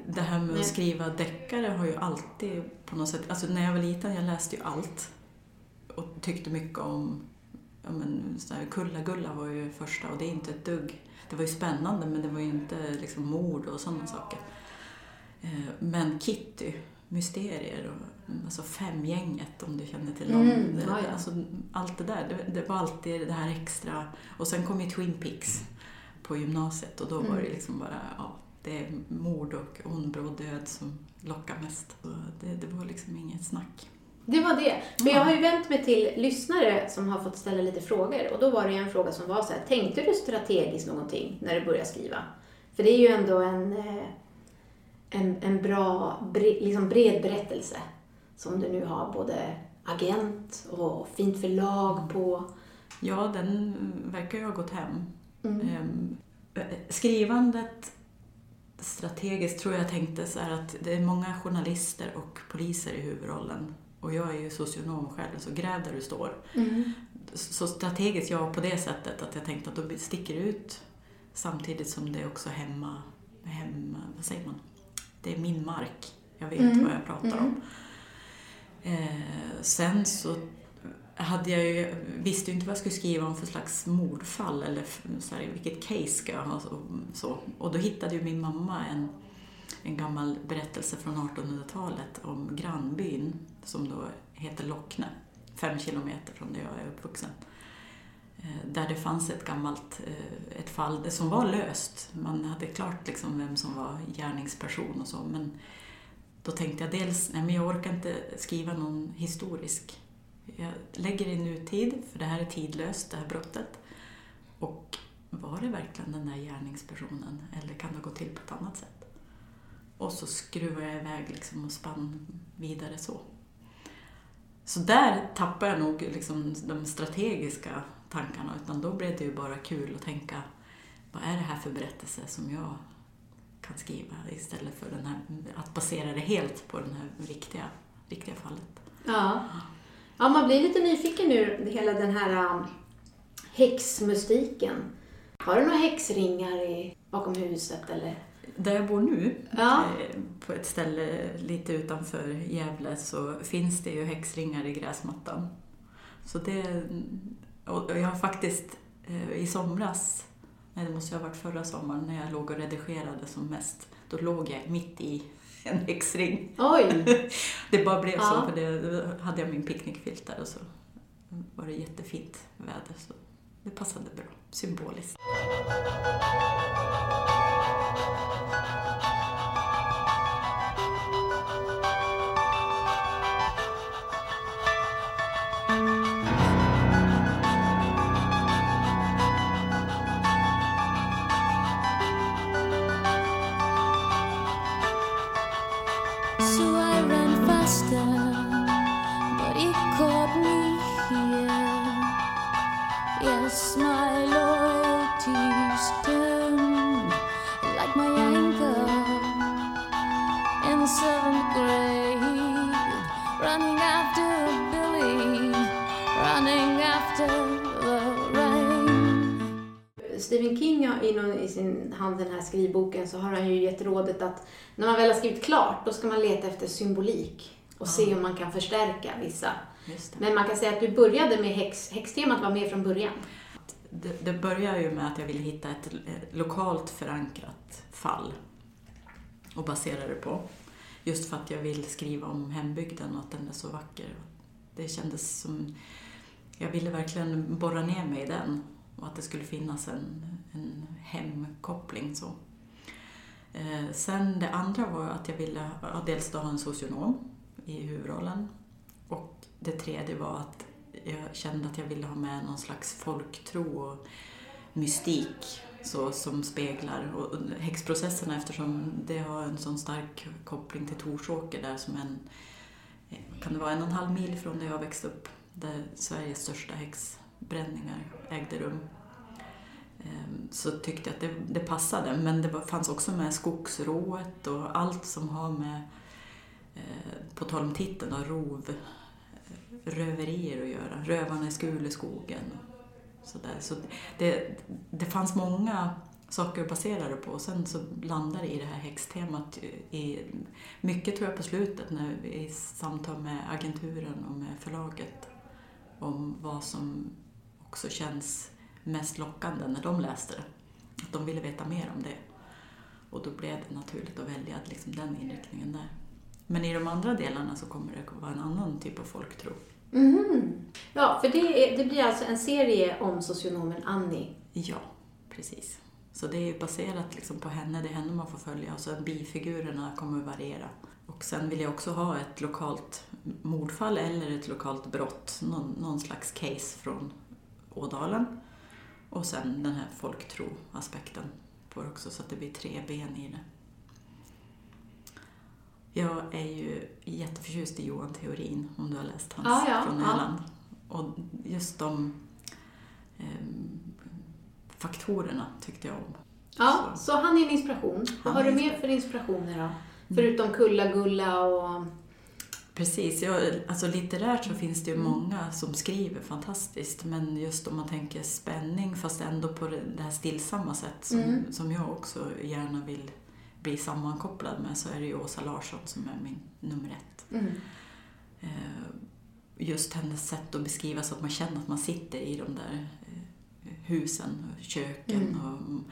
det här med att skriva deckare har ju alltid på något sätt, alltså när jag var liten jag läste ju allt och tyckte mycket om ja, men, Kulla-Gulla var ju första och det är inte ett dugg. Det var ju spännande men det var ju inte liksom mord och sådana saker. Eh, men Kitty, Mysterier och alltså Femgänget om du känner till dem. Mm, ja, ja. Alltså, allt det där, det, det, var alltid det här extra. Och sen kom ju Twin Peaks på gymnasiet och då var det mm. liksom bara, ja, det är mord och ond död som lockar mest. Det, det var liksom inget snack. Det var det. Men jag har ju vänt mig till lyssnare som har fått ställa lite frågor. Och då var det en fråga som var så här, tänkte du strategiskt någonting när du började skriva? För det är ju ändå en, eh, en, en bra, liksom bred berättelse som du nu har både agent och fint förlag på. Ja, den verkar ju ha gått hem. Mm. Ehm, skrivandet strategiskt tror jag tänkte så att det är många journalister och poliser i huvudrollen och jag är ju socionom själv, så gräv där du står. Mm. Så strategiskt, ja, på det sättet att jag tänkte att då sticker ut samtidigt som det är också hemma, hemma, vad säger man? Det är min mark. Jag vet mm. vad jag pratar mm. om. Eh, sen så hade jag ju, visste ju inte vad jag skulle skriva om för slags mordfall eller så här, vilket case ska jag ha. Så, så. Och då hittade ju min mamma en en gammal berättelse från 1800-talet om grannbyn som då heter Lockne, fem kilometer från där jag är uppvuxen. Eh, där det fanns ett gammalt eh, ett fall som var löst. Man hade klart liksom vem som var gärningsperson och så. Men då tänkte jag dels, nej men jag orkar inte skriva någon historisk. Jag lägger det i nutid, för det här är tidlöst, det här brottet. Och var det verkligen den där gärningspersonen eller kan det gå till på ett annat sätt? Och så skruvade jag iväg liksom och spann vidare så. Så där tappade jag nog liksom de strategiska tankarna utan då blev det ju bara kul att tänka vad är det här för berättelse som jag kan skriva istället för den här, att basera det helt på det här riktiga, riktiga fallet. Ja. ja, man blir lite nyfiken nu, hela den här um, häxmystiken. Har du några häxringar i, bakom huset eller? Där jag bor nu, Ja. eh, på ett ställe lite utanför Gävle, så finns det ju häxringar i gräsmattan. Så det, och jag har faktiskt eh, i somras, nej det måste ju ha varit förra sommaren, när jag låg och redigerade som mest, då låg jag mitt i en häxring. Oj! Det bara blev Ja. så, för det, då hade jag min picknickfilt där och så var det jättefint väder. Så det passade bra, symboliskt. Yes, my loyalty's turned like my anchor in seventh grade, running after Billy, running after the rain. Stephen King har i, någon, i sin hand, den här skrivboken, så har han ju gett rådet att när man väl har skrivit klart, då ska man leta efter symbolik och se om man kan förstärka vissa. Just det. Men man kan säga att du började med häx, häxtemat var med från början. Det, det börjar ju med att jag ville hitta ett lokalt förankrat fall och basera det på. Just för att jag vill skriva om hembygden och att den är så vacker. Det kändes som... Jag ville verkligen borra ner mig i den och att det skulle finnas en, en hemkoppling. Så. Eh, sen det andra var att jag ville ja, dels då ha en socionom i huvudrollen och det tredje var att jag kände att jag ville ha med någon slags folktro och mystik så, som speglar och, och häxprocesserna eftersom det har en sån stark koppling till Torsåker där som en, kan det vara en och en halv mil från där jag växte upp, där Sveriges största häxbränningar ägde rum. Ehm, så tyckte jag att det, det passade, men det var, fanns också med skogsrået och allt som har med, eh, på tal om titeln, rov, röverier att göra. Rövarna i Skuleskogen. och Så, där. så det, det fanns många saker att basera det på. Sen så landade det i det här häxtemat. I, mycket tror jag på slutet när vi i samtal med agenturen och med förlaget om vad som också känns mest lockande när de läste det. Att de ville veta mer om det. Och då blev det naturligt att välja liksom den inriktningen där. Men i de andra delarna så kommer det vara en annan typ av folktro. Mhm. Ja, för det, är, det blir alltså en serie om socionomen Annie. Ja, precis. Så det är baserat liksom på henne, det är henne man får följa och så bifigurerna kommer att variera. Och sen vill jag också ha ett lokalt mordfall eller ett lokalt brott, någon, någon slags case från Ådalen. Och sen den här folktro-aspekten på det också så att det blir tre ben i det. Jag är ju jätteförtjust i Johan Theorin, om du har läst hans Ja, ja, från. Öland. Och just de ehm, faktorerna tyckte jag om. Ja, så han är en inspiration. Vad har du mer för inspirationer då? Förutom Kulla-Gulla och... Precis, ja, alltså litterärt så finns det ju många som skriver fantastiskt men just om man tänker spänning fast ändå på det det här stillsamma sätt som, Mm. som jag också gärna vill bli sammankopplad med så är det ju Åsa Larsson som är min nummer ett. Mm. Eh, Just hennes sätt att beskriva så att man känner att man sitter i de där eh, husen, och köken Mm. och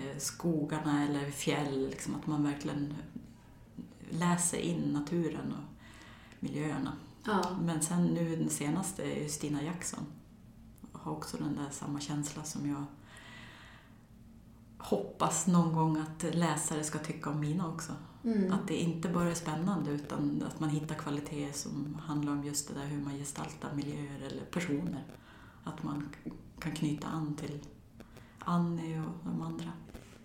eh, skogarna eller fjäll. Liksom att man verkligen läser in naturen och miljöerna. Ja. Men sen nu den senaste är ju Stina Jackson. Har också den där samma känsla som jag hoppas någon gång att läsare ska tycka om mina också. Mm. Att det inte bara är spännande utan att man hittar kvaliteter som handlar om just det där hur man gestaltar miljöer eller personer. Att man kan knyta an till Annie och de andra.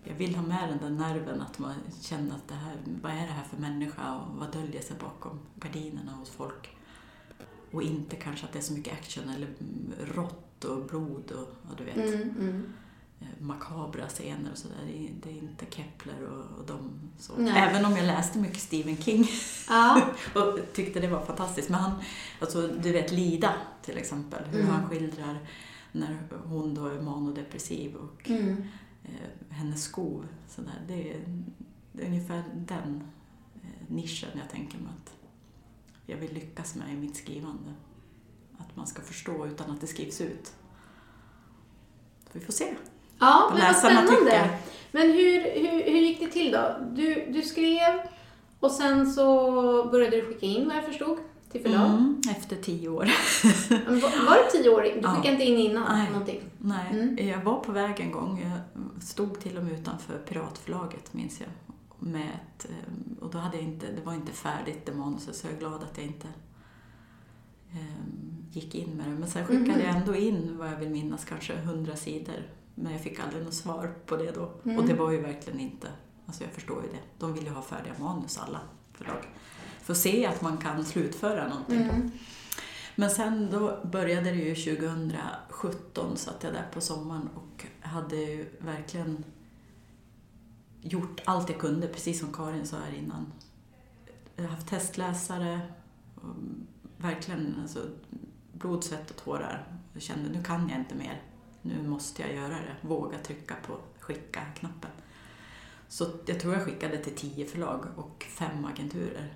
Jag vill ha med den där nerven att man känner att det här, vad är det här för människa och vad döljer sig bakom gardinerna hos folk. Och inte kanske att det är så mycket action eller rått och blod och, och du vet, Mm, mm. Eh, makabra scener och sådär. Det, är- inte Kepler och, och de så. Nej. Även om jag läste mycket Stephen King Ja. och tyckte det var fantastiskt. Men han, alltså du vet Lida till exempel, hur Mm. han skildrar när hon då är manodepressiv och Mm. eh, hennes skov. Så där. Det, är, det är ungefär den eh, nischen jag tänker mig att jag vill lyckas med i mitt skrivande. Att man ska förstå utan att det skrivs ut. Vi får se Ja, men vad spännande. tycker. Men hur, hur, hur gick det till då? Du, du skrev och sen så började du skicka in vad jag förstod till förlag. Mm, efter tio år. Var, var det tio år? Du Ja. skickade inte in innan Nej. någonting? Nej, Mm. jag var på väg en gång. Jag stod till och med utanför Piratförlaget, minns jag. Med ett, eh, och då hade jag inte, det var inte färdigt det manuset, så jag är glad att jag inte eh, gick in med det. Men sen skickade Mhm. jag ändå in, vad jag vill minnas, kanske hundra sidor. Men jag fick aldrig något svar på det då. Mm. Och det var ju verkligen inte, alltså jag förstår ju det. De vill ju ha färdiga manus alla förlag. För att se att man kan slutföra någonting. Mm. Men sen då började det ju 2017, satt jag där på sommaren och hade ju verkligen gjort allt jag kunde, precis som Karin sa här innan. Jag har haft testläsare, och verkligen alltså, blod, svett och tårar. Jag kände nu kan jag inte mer, nu måste jag göra det. Våga trycka på skicka-knappen. Så jag tror jag skickade till tio förlag och fem agenturer.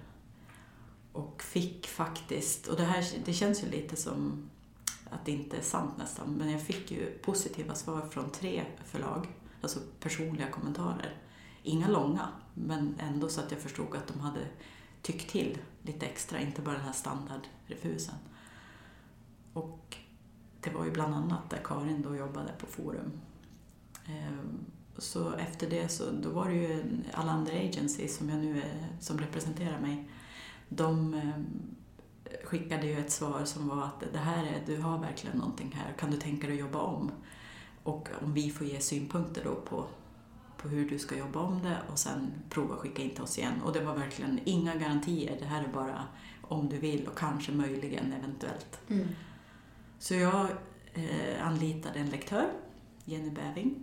Och fick faktiskt, och det här det känns ju lite som att det inte är sant nästan, men jag fick ju positiva svar från tre förlag, alltså personliga kommentarer. Inga långa, men ändå så att jag förstod att de hade tyckt till lite extra, inte bara den här standardrefusen. Och det var ju bland annat där Karin då jobbade på Forum. Ehm, så efter det så då var det ju alla andra agencies som jag nu är, som representerar mig, de ehm, skickade ju ett svar som var att det här är, du har verkligen någonting här, kan du tänka dig att jobba om? Och om vi får ge synpunkter då på, på hur du ska jobba om det och sen prova att skicka in till oss igen. Och det var verkligen inga garantier, det här är bara om du vill och kanske möjligen eventuellt. Mm. Så jag eh, anlitade en lektör, Jenny Bäving,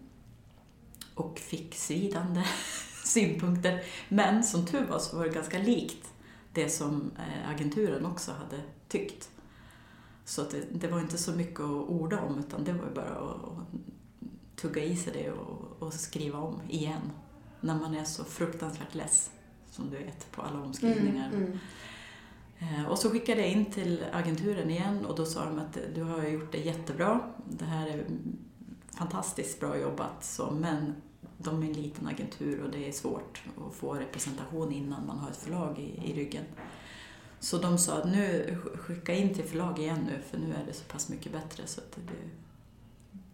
och fick svidande synpunkter. Men som tur var så var det ganska likt det som eh, agenturen också hade tyckt. Så det, det var inte så mycket att orda om utan det var bara att, att tugga i sig det och, och skriva om igen. När man är så fruktansvärt less, som du vet, på alla omskrivningar. Mm. Mm. Eh, och så skickade jag in till agenturen igen och då sa de att du har gjort det jättebra. Det här är fantastiskt bra jobbat, så, men de är en liten agentur och det är svårt att få representation innan man har ett förlag i, i ryggen. Så de sa att nu skicka in till förlag igen nu för nu är det så pass mycket bättre så att det,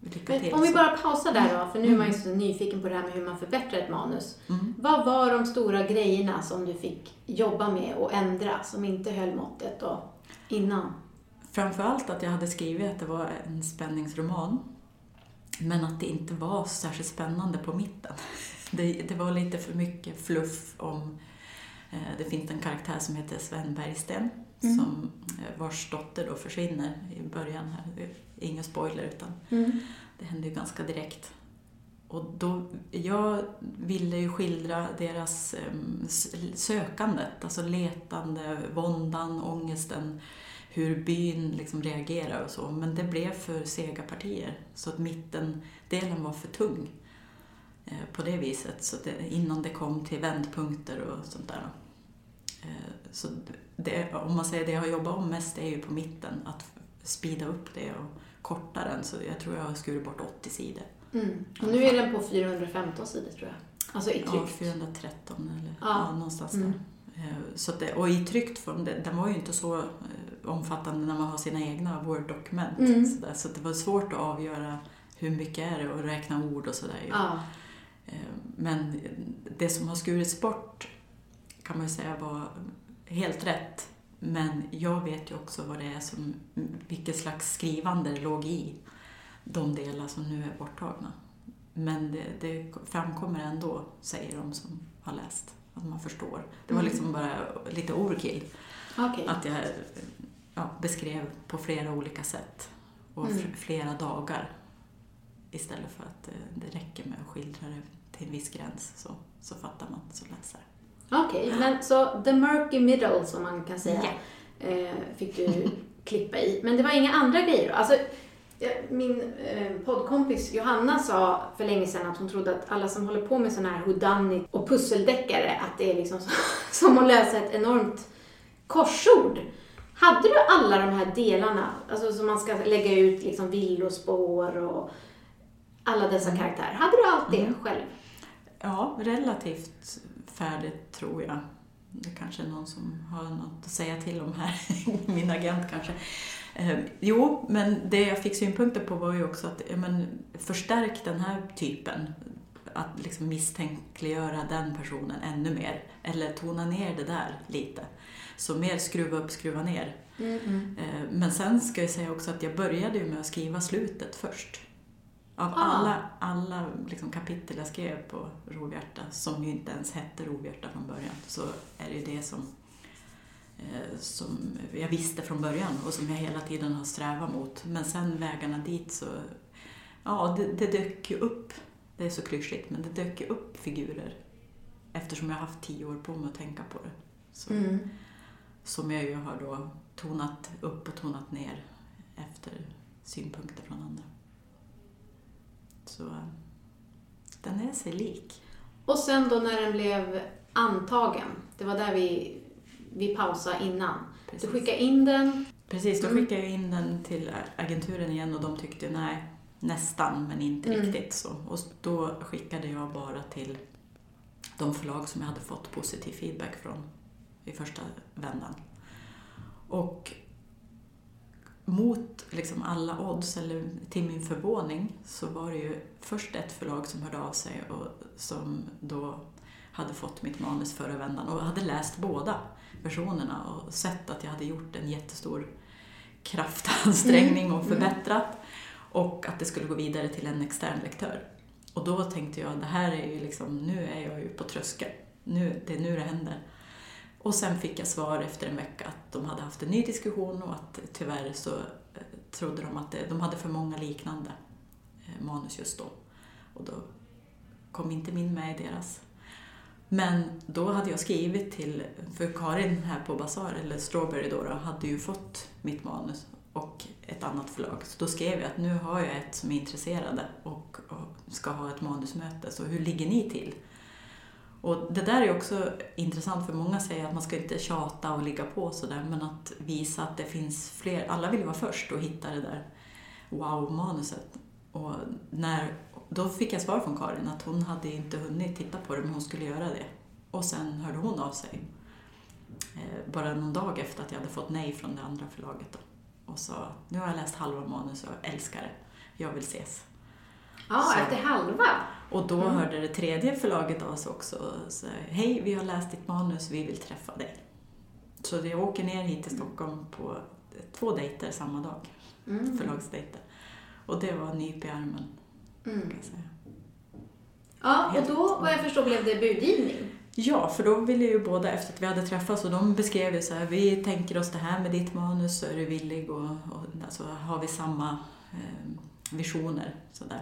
lycka till. Om vi bara pausar där då, för nu är man ju Mm. så nyfiken på det här med hur man förbättrar ett manus. Mm. Vad var de stora grejerna som du fick jobba med och ändra som inte höll måttet då innan? Framförallt att jag hade skrivit att det var en spänningsroman. Men att det inte var särskilt spännande på mitten. Det, det var lite för mycket fluff om... Eh, det finns en karaktär som heter Sven Bergsten Mm. som, eh, vars dotter då försvinner i början. här. Det är Ingen spoiler, utan det händer ju ganska direkt. Och då, jag ville ju skildra deras s- sökandet, alltså letande, våndan, ångesten, hur byn liksom reagerar och så. Men det blev för sega partier, så att mittendelen var för tung eh, på det viset, så det, innan det kom till vändpunkter och sånt där. Eh, Så det, om man säger det jag har jobbat om mest är ju på mitten, att speeda upp det och korta den. Så jag tror jag har skurit bort 80 sidor. Mm. Och nu är den på 415 sidor tror jag. Alltså i Ja, tryck. 413 eller Ja. ja. någonstans Mm. där. Eh, Så det, och i tryckt form, den var ju inte så eh, omfattande när man har sina egna Word-dokument. Mm. Så, så det var svårt att avgöra hur mycket är det och räkna ord och sådär. Ja. Eh, Men det som har skurits bort kan man ju säga var helt rätt. Men jag vet ju också vad det är som, vilket slags skrivande det låg i de delar som nu är borttagna. men det, det framkommer ändå, säger de som har läst, att man förstår. Det var Mm. liksom bara lite overkill. Okej. Att jag ja, beskrev på flera olika sätt och Mm. flera dagar. Istället för att eh, det räcker med att skildra det till en viss gräns så, så fattar man som läsare. Okej, men så the murky middle som man kan säga eh, fick du klippa i. Men det var inga andra grejer då? Alltså, min eh, poddkompis Johanna sa för länge sedan att hon trodde att alla som håller på med sådana här whodunit och pusseldeckare, att det är liksom som att lösa ett enormt korsord. Hade du alla de här delarna, alltså som man ska lägga ut liksom villospår och alla dessa Mm. karaktärer. Hade du allt det Mm. själv? Ja, relativt färdigt tror jag. Det kanske är någon som har något att säga till om här, min agent kanske. Eh, jo, men det jag fick synpunkter på var ju också att ja, men, förstärk den här typen. Att liksom misstänkliggöra den personen ännu mer. Eller tona ner det där lite. Så mer skruva upp, skruva ner. Mm, Eh, Men sen ska jag säga också att jag började ju med att skriva slutet först. Av Ah. alla, alla liksom kapitel jag skrev på Rovhjärta, som ju inte ens hette Rovhjärta från början, så är det ju det som, eh, som jag visste från början och som jag hela tiden har strävat mot. Men sen vägarna dit så, ja, det, det dök ju upp, det är så klyschigt, men det dök ju upp figurer eftersom jag har haft tio år på mig att tänka på det. Så Mm. som jag ju har då tonat upp och tonat ner efter synpunkter från andra. Så den är sig lik. Och sen då när den blev antagen, det var där vi, vi pausade innan. Du Precis, skickade in den. Precis då Mm. skickade jag in den till agenturen igen och de tyckte nej, nästan men inte Mm. riktigt så. Och då skickade jag bara till de förlag som jag hade fått positiv feedback från i första vändan. Och mot liksom alla odds, eller till min förvåning, så var det ju först ett förlag som hörde av sig och som då hade fått mitt manus förra vändan och hade läst båda versionerna och sett att jag hade gjort en jättestor kraftansträngning och förbättrat och att det skulle gå vidare till en extern lektör. Och då tänkte jag, det här är ju liksom, nu är jag ju på tröskeln. Nu, det är nu det händer. Och sen fick jag svar efter en vecka att de hade haft en ny diskussion och att tyvärr så eh, trodde de att eh, de hade för många liknande eh, manus just då. Och då kom inte min med i deras. Men då hade jag skrivit till, för Karin här på Bazaar, eller Strawberry då, då hade ju fått mitt manus och ett annat förlag. Så då skrev jag att nu har jag ett som är intresserade och, och ska ha ett manusmöte, så hur ligger ni till? Och det där är också intressant för många säger att man ska inte tjata och ligga på sådär men att visa att det finns fler, alla vill vara först och hitta det där wow-manuset. Och när, då fick jag svar från Karin att hon hade inte hunnit titta på det men hon skulle göra det. Och sen hörde hon av sig eh, bara någon dag efter att jag hade fått nej från det andra förlaget då, och sa nu har jag läst halva manus och älskar det, jag vill ses. Ja, Så. efter halva. Och då Mm. hörde det tredje förlaget av sig också och sa hej, vi har läst ditt manus, vi vill träffa dig. Så jag åker ner hit till Stockholm på två dejter samma dag, Mm. förlagsdejter. Och det var nyp i armen, Mm. kan jag säga. Ja, och Helt- då vad jag förstår blev det budgivning. Ja, för då ville ju båda, efter att vi hade träffats, och de beskrev ju så här, vi tänker oss det här med ditt manus, så är du villig och, och alltså, har vi samma eh, visioner. Så där.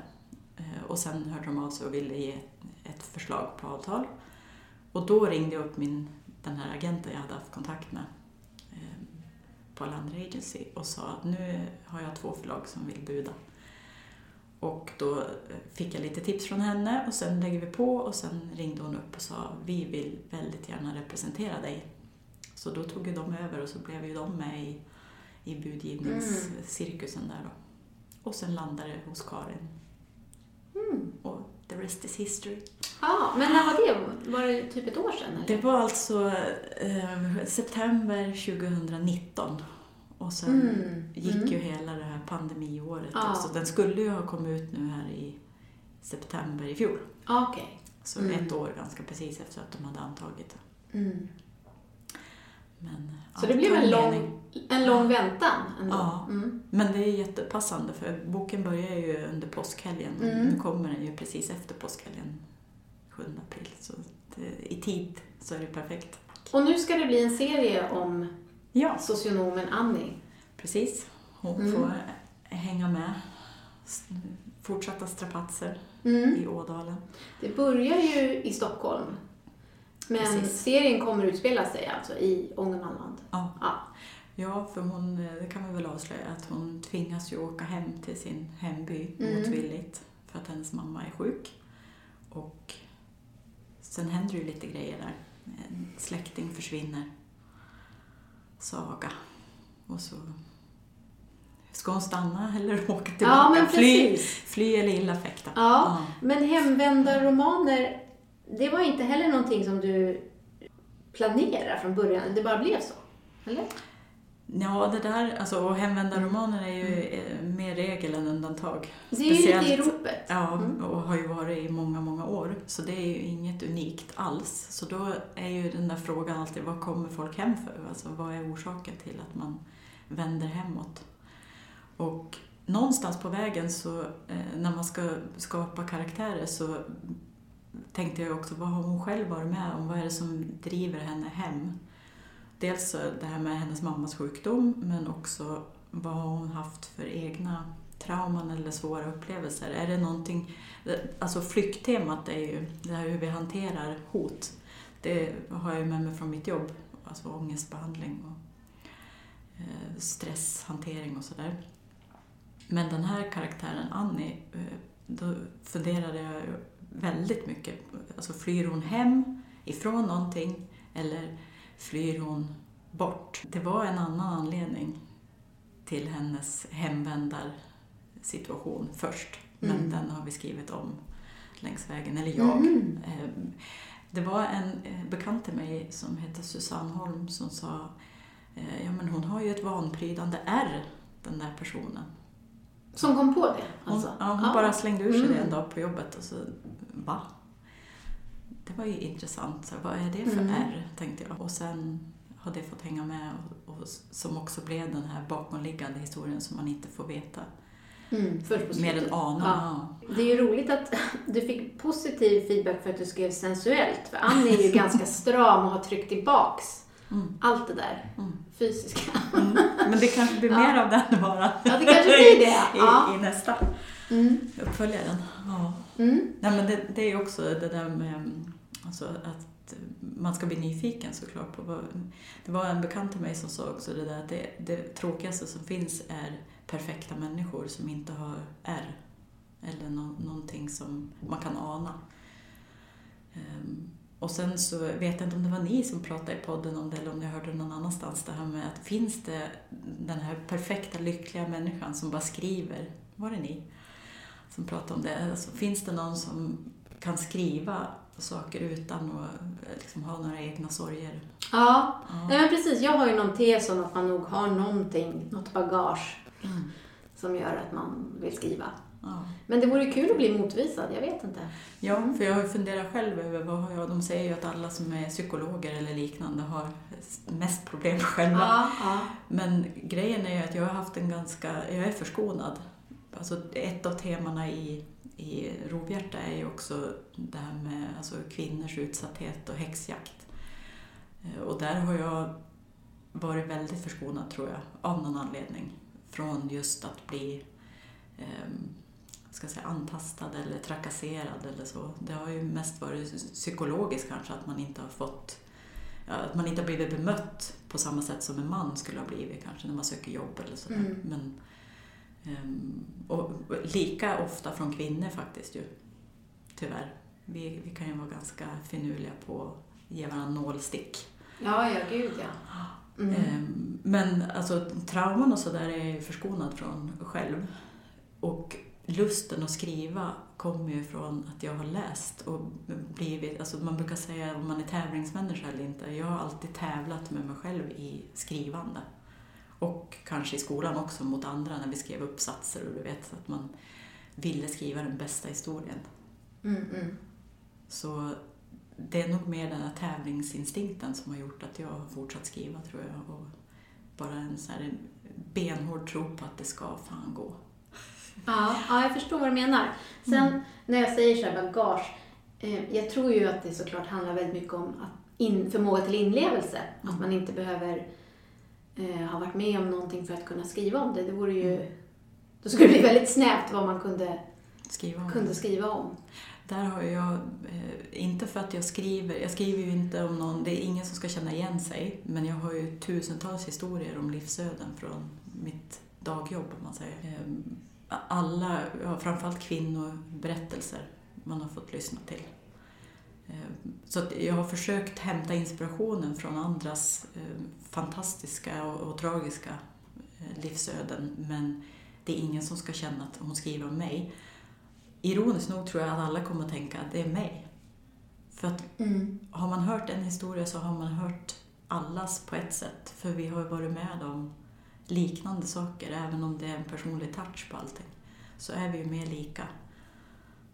Eh, och sen hörde de av sig och ville ge ett förslag på avtal. Och då ringde jag upp min, den här agenten jag hade haft kontakt med eh, på Alander Agency och sa att nu har jag två förlag som vill buda. Och då eh, fick jag lite tips från henne och sen lägger vi på och sen ringde hon upp och sa vi vill väldigt gärna representera dig. Så då tog ju de över och så blev ju de med i, i budgivningscirkusen där då. Och sen landade det hos Karin. Mm. Och the rest is history. Ja, men när var det? Var det typ ett år sedan? Eller? Det var alltså eh, september 2019. Och sen Mm. gick Mm. ju hela det här pandemiåret. Ja. Så den skulle ju ha kommit ut nu här i september i fjol. Ja, Okej. Så Mm. ett år ganska precis efter att de hade antagit det. Men Så det blev en lång, en lång väntan ändå. Ja. Mm. Men det är jättepassande för boken börjar ju under påskhelgen. Mm. Nu kommer den ju precis efter påskhelgen, 7 april. Så det, i tid så är det perfekt. Och nu ska det bli en serie om Ja, socionomen Annie. precis. Hon Mm. får hänga med. Fortsatta strapatser Mm. i Ådalen. Det börjar ju i Stockholm. Men Precis. serien kommer utspela sig alltså i Ångermanland. Ja. Ja. Ja, för hon, eh, det kan vi väl avslöja, att hon tvingas ju åka hem till sin hemby Mm. motvilligt för att hennes mamma är sjuk. Och sen händer ju lite grejer där. En släkting försvinner. Saga. Och så ska hon stanna eller åka tillbaka? Ja, men fly, precis. fly eller illa fäkta. Ja, men hemvända romaner, det var inte heller någonting som du planerade från början, det bara blev så? Eller? Ja, det där, alltså, och hemvända romaner är ju eh, mer regel än undantag. Mm. Det är ju lite i ropet. Ja, Mm. och har ju varit i många, många år. Så det är ju inget unikt alls. Så då är ju den där frågan alltid, vad kommer folk hem för? Alltså vad är orsaken till att man vänder hemåt? Och någonstans på vägen så, eh, när man ska skapa karaktärer så tänkte jag också, vad har hon själv varit med om? Vad är det som driver henne hem? Dels det här med hennes mammas sjukdom, men också vad har hon haft för egna trauman eller svåra upplevelser? Är det någonting, alltså flykttemat är ju det här hur vi hanterar hot. Det har jag ju med mig från mitt jobb, alltså ångestbehandling och eh, stresshantering och sådär. Men den här karaktären, Annie, eh, då funderade jag ju väldigt mycket. Alltså flyr hon hem ifrån någonting eller flyr hon bort? Det var en annan anledning till hennes hemvändarsituation först. Men Mm. den har vi skrivit om längs vägen, eller jag. Mm. Eh, Det var en eh, bekant till mig som hette Susanne Holm som sa eh, ja men hon har ju ett vanprydande R, den där personen. Som kom på det? Hon, Alltså. ja, hon bara slängde ur sig det Mm. en dag på jobbet och så, va? Det var ju intressant. Så, vad är det för Mm. R, tänkte jag. Och sen har det fått hänga med och, och som också blev den här bakomliggande historien som man inte får veta. Mm, Mer än ana. Ja. Det är ju roligt att du fick positiv feedback för att du skrev sensuellt. För Annie är ju ganska stram och har tryckt tillbaks Mm. allt det där Mm. fysiska. Mm. Men det kanske blir Ja. mer av den bara. Ja, det kanske blir det. I, Ja. i nästa Mm. uppföljaren. Ja. Mm. Nej, men det, det är ju också det där med mm, alltså, att mm, man ska bli nyfiken såklart. På vad, det var en bekant till mig som sa också det där att det, det tråkigaste som finns är perfekta människor som inte har R. Eller no, någonting som man kan ana. Um, och sen så vet jag inte om det var ni som pratade i podden om det eller om jag hörde det någon annanstans. Det här med att finns det den här perfekta lyckliga människan som bara skriver. Var det ni? Som pratade om det. Alltså, finns det någon som kan skriva saker utan att liksom, ha några egna sorger? Ja, Ja. Nej, men precis. Jag har ju någon tes om att man nog har någonting, något bagage Mm. som gör att man vill skriva. Ja. Men det vore kul att bli motvisad, jag vet inte. ja, för jag har funderat själv över vad jag... De säger ju att alla som är psykologer eller liknande har mest problem själva. Ja, ja. Men grejen är ju att jag har haft en ganska... Jag är förskonad. Alltså ett av temana i, i Rovhjärta är ju också det här med alltså, kvinnors utsatthet och häxjakt. Eh, Och där har jag varit väldigt förskonad tror jag, av någon anledning. Från just att bli eh, ska säga, antastad eller trakasserad eller så. Det har ju mest varit psykologiskt kanske, att man inte har fått att man inte har blivit bemött på samma sätt som en man skulle ha blivit kanske när man söker jobb eller sådär. Mm. Men, och lika ofta från kvinnor faktiskt ju, tyvärr. Vi, vi kan ju vara ganska finurliga på att ge varandra nålstick. Ja, ja, gud ja. Mm. Ehm, Men alltså trauman och sådär är jag ju förskonad från själv. Och lusten att skriva kommer ju från att jag har läst och blivit, alltså man brukar säga om man är tävlingsmänniska eller inte. Jag har alltid tävlat med mig själv i skrivande. Och kanske i skolan också mot andra när vi skrev uppsatser och du vet så att man ville skriva den bästa historien. Mm, mm. Så det är nog mer den här tävlingsinstinkten som har gjort att jag har fortsatt skriva tror jag. Och bara en så här benhård tro på att det ska fan gå. Ja, ja, jag förstår vad du menar. Sen när jag säger så här bagage, eh, jag tror ju att det såklart handlar väldigt mycket om att in, förmåga till inlevelse. Att man inte behöver eh, ha varit med om någonting för att kunna skriva om det. Det vore ju... Då skulle det bli väldigt snävt vad man kunde, Skriva om. kunde skriva om. Där har jag, eh, inte för att jag skriver, jag skriver ju inte om någon, det är ingen som ska känna igen sig, men jag har ju tusentals historier om livsöden från mitt dagjobb, om man säger. Eh, Alla, ja, framförallt kvinnoberättelser man har fått lyssna till. Eh, Så jag har försökt hämta inspirationen från andras eh, fantastiska och, och tragiska eh, livsöden, men det är ingen som ska känna att hon skriver om mig. Ironiskt nog tror jag att alla kommer att tänka att det är mig. För att har man hört en historia så har man hört allas på ett sätt. För vi har varit med om liknande saker, även om det är en personlig touch på allting. Så är vi ju mer lika.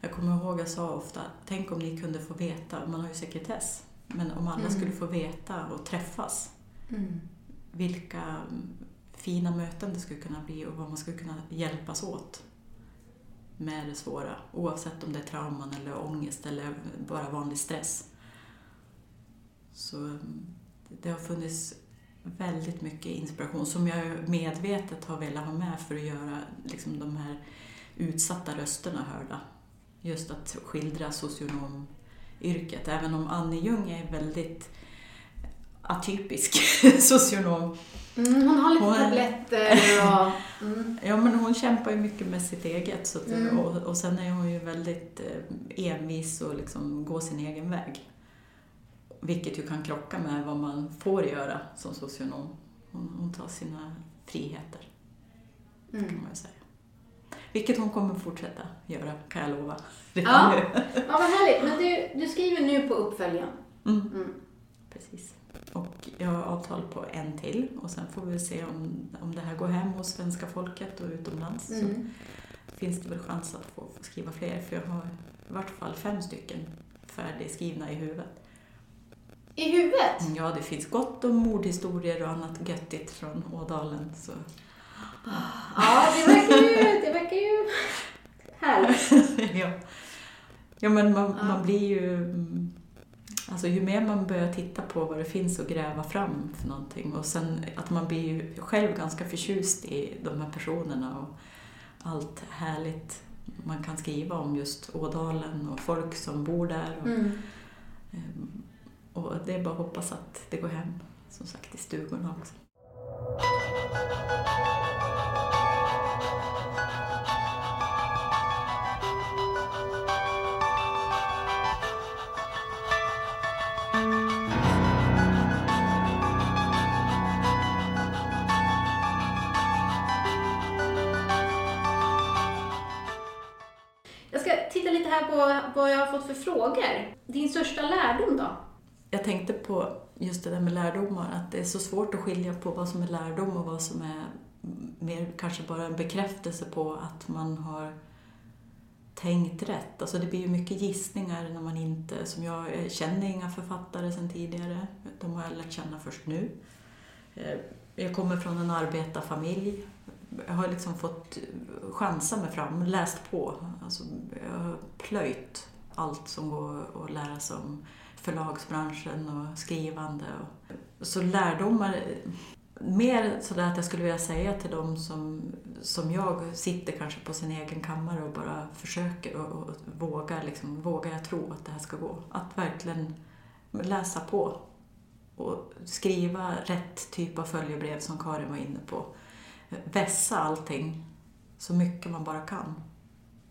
Jag kommer ihåg jag sa ofta, tänk om ni kunde få veta, man har ju sekretess, men om alla Mm. skulle få veta och träffas Mm. vilka fina möten det skulle kunna bli och vad man skulle kunna hjälpas åt med det svåra. Oavsett om det är trauman eller ångest eller bara vanlig stress. Så det har funnits väldigt mycket inspiration som jag medvetet har velat ha med för att göra liksom, de här utsatta rösterna hörda. Just att skildra socionomyrket. Även om Annie Ljung är väldigt atypisk socionom. Mm, hon har lite Hon tabletter och... Mm. Ja, men hon kämpar ju mycket med sitt eget. Så att, Mm. och, och sen är hon ju väldigt eh, envis och liksom går sin egen väg. Vilket ju kan krocka med vad man får göra som socionom. Hon, hon tar sina friheter, kan Mm. man ju säga. Vilket hon kommer fortsätta göra, kan jag lova. Ja. Ja, vad härligt. Men du, du skriver nu på uppföljaren. Mm. Mm. Precis. Och jag har avtal på en till och sen får vi se om, om det här går hem hos svenska folket och utomlands. Så Mm. finns det väl chans att få, få skriva fler för jag har i vart fall fem stycken färdigskrivna i huvudet. I huvudet? Ja, det finns gott om mordhistorier och annat göttigt från Ådalen. Så. Ja, det verkar ju, det verkar ju härligt. ja. ja, men man, Ja. man blir ju... mm, Alltså ju mer man börjar titta på vad det finns att gräva fram för någonting och sen att man blir ju själv ganska förtjust i de här personerna och allt härligt man kan skriva om just Ådalen och folk som bor där. Och, Mm. Ehm, Och det är bara att hoppas att det går hem, som sagt, i stugorna också. Jag ska titta lite här på vad jag har fått för frågor. Din största lärdom då? Jag tänkte på just det där med lärdomar, att det är så svårt att skilja på vad som är lärdom och vad som är mer kanske bara en bekräftelse på att man har tänkt rätt. Alltså det blir ju mycket gissningar när man inte, som jag jag känner inga författare sedan tidigare, de har jag lärt känna först nu. Eh, jag kommer från en arbetarfamilj. Jag har liksom fått chansa mig fram, läst på. Alltså, jag har plöjt allt som går att lära sig om förlagsbranschen och skrivande. Och, så lärdomar, mer sådär att jag skulle vilja säga till dem som, som jag sitter kanske på sin egen kammare och bara försöker och, och vågar, liksom, vågar jag tro att det här ska gå? Att verkligen läsa på och skriva rätt typ av följebrev som Karin var inne på. Vässa allting så mycket man bara kan.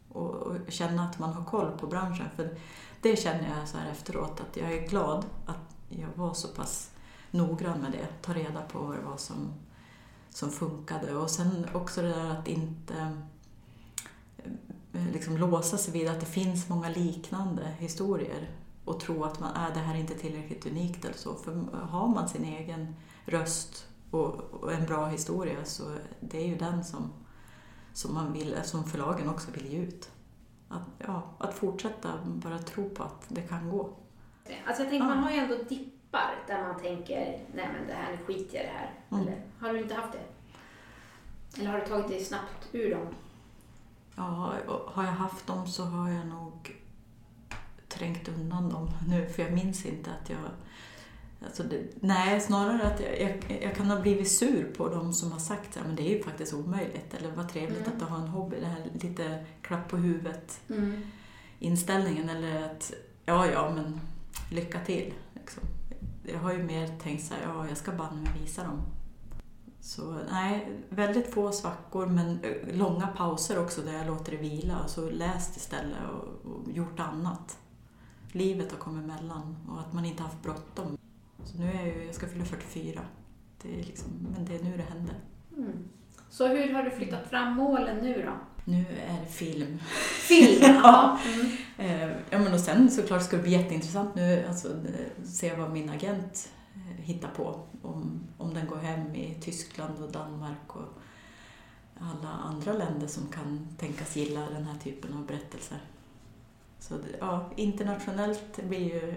Och, och känna att man har koll på branschen. För det känner jag så här efteråt, att jag är glad att jag var så pass noggrann med det. Ta reda på vad det var som, som funkade. Och sen också det där att inte eh, liksom låsa sig vid att det finns många liknande historier och tro att man, äh, det här är inte tillräckligt unikt eller så. För har man sin egen röst och, och en bra historia så det är ju den som, som, man vill, som förlagen också vill ge ut. Att, ja, att fortsätta bara tro på att det kan gå. Alltså jag tänker, Ja. man har ju ändå dippar där man tänker, nej men det här, nu skiter jag i det här. Mm. Eller har du inte haft det? Eller har du tagit dig snabbt ur dem? Ja, har jag haft dem så har jag nog trängt undan dem nu, för jag minns inte att jag... Alltså det, nej, snarare att jag, jag, jag kan ha blivit sur på dem som har sagt att det är ju faktiskt omöjligt, eller vad trevligt Mm. att du har en hobby, det här lite klapp på huvudet Mm. inställningen, eller att ja, ja, men lycka till. Liksom. Jag har ju mer tänkt så här, ja, jag ska banne mig visa dem. Så nej, väldigt få svackor men eh, långa pauser också där jag låter det vila och så läst istället och, och gjort annat. Livet har kommit emellan och att man inte haft bråttom. Så nu är jag ju, jag ska fylla 44. Det är liksom, men det är nu det händer. Mm. Så hur har du flyttat fram målen nu då? Nu är det film. Film? ja. Mm. Eh, ja, men och sen såklart ska det bli jätteintressant nu alltså, eh, se vad min agent eh, hittar på. Om, om den går hem i Tyskland och Danmark och alla andra länder som kan tänkas gilla den här typen av berättelser. Så ja, internationellt blir ju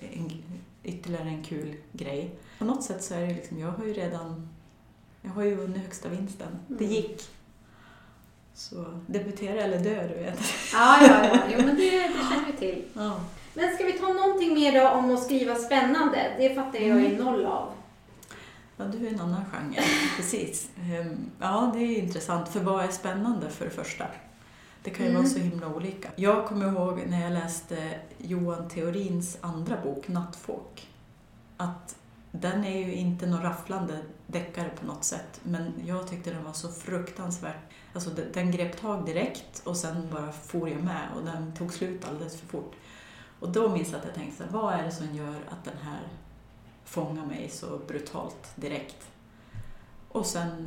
en, ytterligare en kul grej. På något sätt så är det liksom, jag har ju redan jag har ju vunnit högsta vinsten. Det Mm. gick. Så debutera eller dö, du vet. Ja, ja, ja. Jo, men det, det känner vi till. Ja. Men ska vi ta någonting mer då om att skriva spännande? Det fattar jag Mm. noll av. Ja, du är en annan genre. Precis. Ehm, Ja, det är intressant. För vad är spännande för det första? Det kan ju Mm. vara så himla olika. Jag kommer ihåg när jag läste Johan Theorins andra bok, Nattfåk, att den är ju inte någon rafflande deckare på något sätt, men jag tyckte den var så fruktansvärt... Alltså de- den grep tag direkt och sen bara for jag med och den tog slut alldeles för fort. Och då minns jag att jag tänkte, vad är det som gör att den här fångar mig så brutalt direkt? Och sen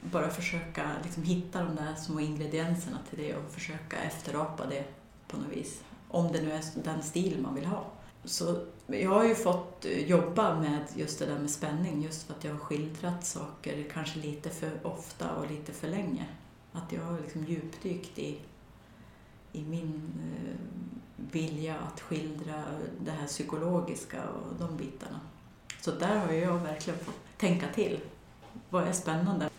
bara försöka liksom hitta de där små ingredienserna till det och försöka efterapa det på något vis. Om det nu är den stil man vill ha. Så jag har ju fått eh, jobba med just det där med spänning just för att jag har skildrat saker kanske lite för ofta och lite för länge. Att jag har liksom djupdykt i, i min eh, vilja att skildra det här psykologiska och de bitarna. Så där har jag verkligen fått tänka till. Vad är spännande?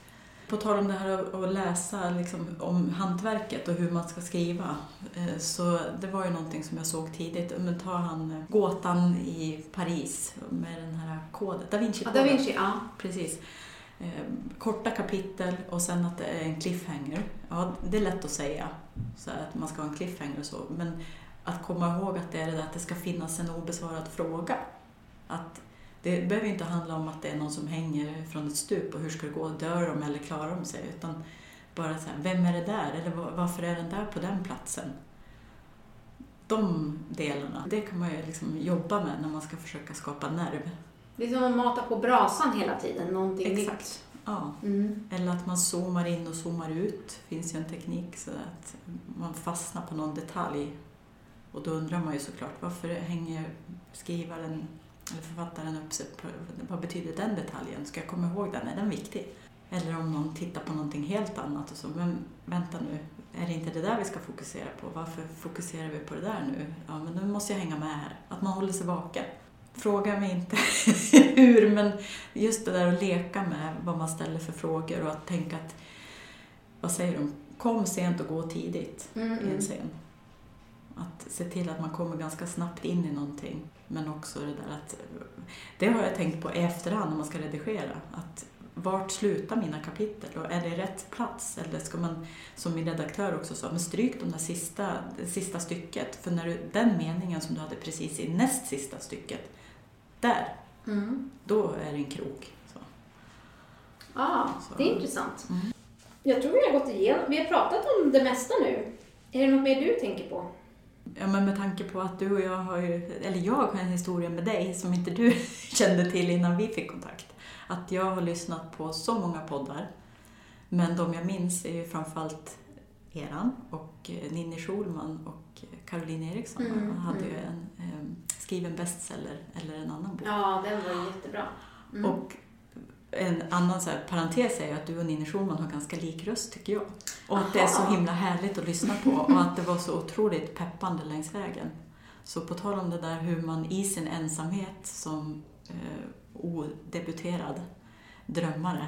På tal om det här att- läsa liksom, om hantverket och hur man ska skriva. eh, Så det var ju någonting som jag såg tidigt. Men ta han eh, gåtan i Paris med den här koden, Da Vinci-koden. Da Vinci, ja. Precis. Eh, korta kapitel och sen att det är en cliffhanger. Ja, det är lätt att säga så att man ska ha en cliffhanger och så. Men att komma ihåg att det är det där att det ska finnas en obesvarad fråga. Att det behöver inte handla om att det är någon som hänger från ett stup och hur ska det gå, dör de eller klarar de sig? Utan bara så här, vem är det där? Eller va- varför är den där på den platsen? De delarna, det kan man ju liksom jobba med när man ska försöka skapa nerv. Det är som att mata på brasan hela tiden, någonting nytt. Exakt. Ja. Mm. Eller att man zoomar in och zoomar ut. Det finns ju en teknik så att man fastnar på någon detalj. Och då undrar man ju såklart varför hänger skrivaren författaren upp sig på, vad betyder den detaljen? Ska jag komma ihåg den? Är den viktig? Eller om någon tittar på någonting helt annat och så, men vänta nu, är det inte det där vi ska fokusera på? Varför fokuserar vi på det där nu? Ja, men nu måste jag hänga med här. Att man håller sig vaken. Fråga mig inte hur, men just det där att leka med vad man ställer för frågor och att tänka att, vad säger de, kom sent och gå tidigt Mm, i en mm. scen. Att se till att man kommer ganska snabbt in i någonting. Men också det där att, det har jag tänkt på i efterhand när man ska redigera. Att vart slutar mina kapitel och är det rätt plats? Eller ska man, som min redaktör också sa, men stryk de där sista, det sista stycket. För när du, den meningen som du hade precis i näst sista stycket, där, Mm. då är det en krok. Så. Ja, Så. det är intressant. Mm. Jag tror vi har gått igenom, vi har pratat om det mesta nu. Är det något mer du tänker på? Ja, men med tanke på att du och jag har ju, eller jag har en historia med dig som inte du kände till innan vi fick kontakt. Att jag har lyssnat på så många poddar, men de jag minns är ju framförallt eran och eh, Ninni Schulman och Caroline Eriksson. Mm, Han hade ju mm. en eh, skriven bestseller eller en annan bok. Ja, den var jättebra. Mm. Och en annan så här, parentes är ju att du och Ninni Schulman har ganska lik röst tycker jag. Och att det är så Aha. himla härligt att lyssna på och att det var så otroligt peppande längs vägen. Så på tal om det där hur man i sin ensamhet som eh, odebuterad drömmare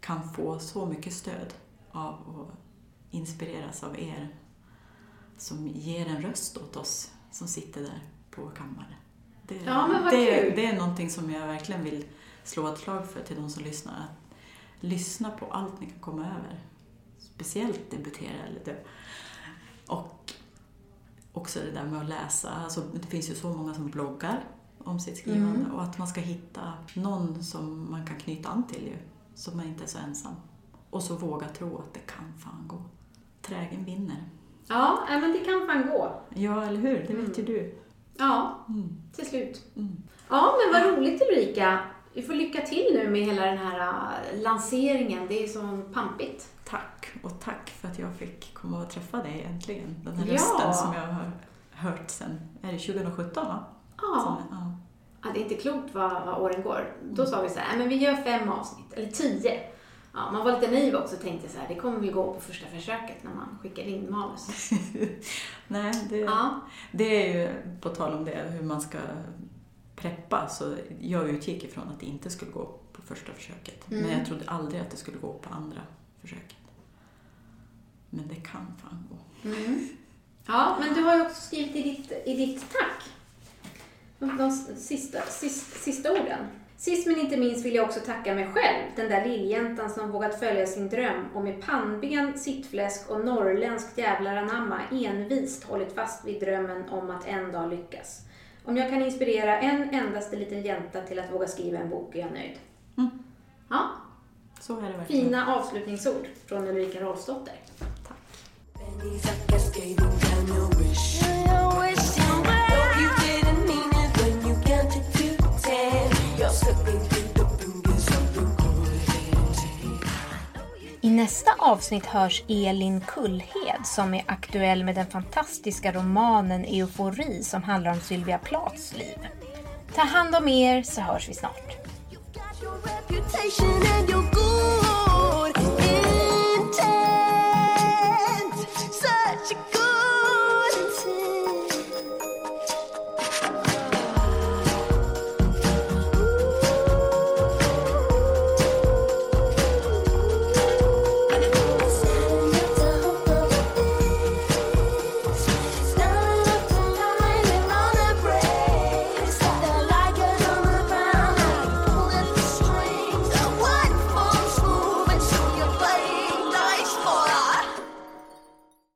kan få så mycket stöd av att inspireras av er som ger en röst åt oss som sitter där på vår kammare. Det, Ja, men vad det, kul. det är någonting som jag verkligen vill slå ett slag för till de som lyssnar. Att lyssna på allt ni kan komma över. Speciellt debutera dö. Och också det där med att läsa. Alltså, det finns ju så många som bloggar om sitt skrivande Mm. och att man ska hitta någon som man kan knyta an till ju, så man inte är så ensam. Och så våga tro att det kan fan gå. Trägen vinner. Ja, men det kan fan gå. Ja, eller hur? Det vet ju Mm. du. Ja, Mm. till slut. Mm. Ja, men vad roligt Ulrika. Vi får lycka till nu med hela den här äh, lanseringen. Det är så pampigt. Tack, och tack för att jag fick komma och träffa dig äntligen. Den här Ja. rösten som jag har hört sen, är det 2017 va? Ja. Som- ja. ja det är inte klokt vad, vad åren går. Då sa vi så här, "Nej, men vi gör fem avsnitt, eller tio. Ja, man var lite naiv också och tänkte så här, det kommer väl gå på första försöket när man skickar in manus. Nej, det, Ja, det är ju, på tal om det, hur man ska preppa, så jag utgick ifrån att det inte skulle gå på första försöket. Mm. Men jag trodde aldrig att det skulle gå på andra försöket. Men det kan fan gå. mm. ja men du har ju också skrivit i ditt, i ditt tack. De, de sista, sista, sista orden. Sist men inte minst vill jag också tacka mig själv, den där lilljäntan som vågat följa sin dröm och med pannben, sittfläsk och norrländskt jävlar anamma envist hållit fast vid drömmen om att en dag lyckas. Om jag kan inspirera en endaste liten jänta till att våga skriva en bok är jag nöjd. Mm. Ja, Så är det verkligen. fina avslutningsord från Ulrika Rolfsdotter. Tack. Pennies I nästa avsnitt hörs Elin Kullhed som är aktuell med den fantastiska romanen Eufori som handlar om Sylvia Plaths liv. Ta hand om er så hörs vi snart.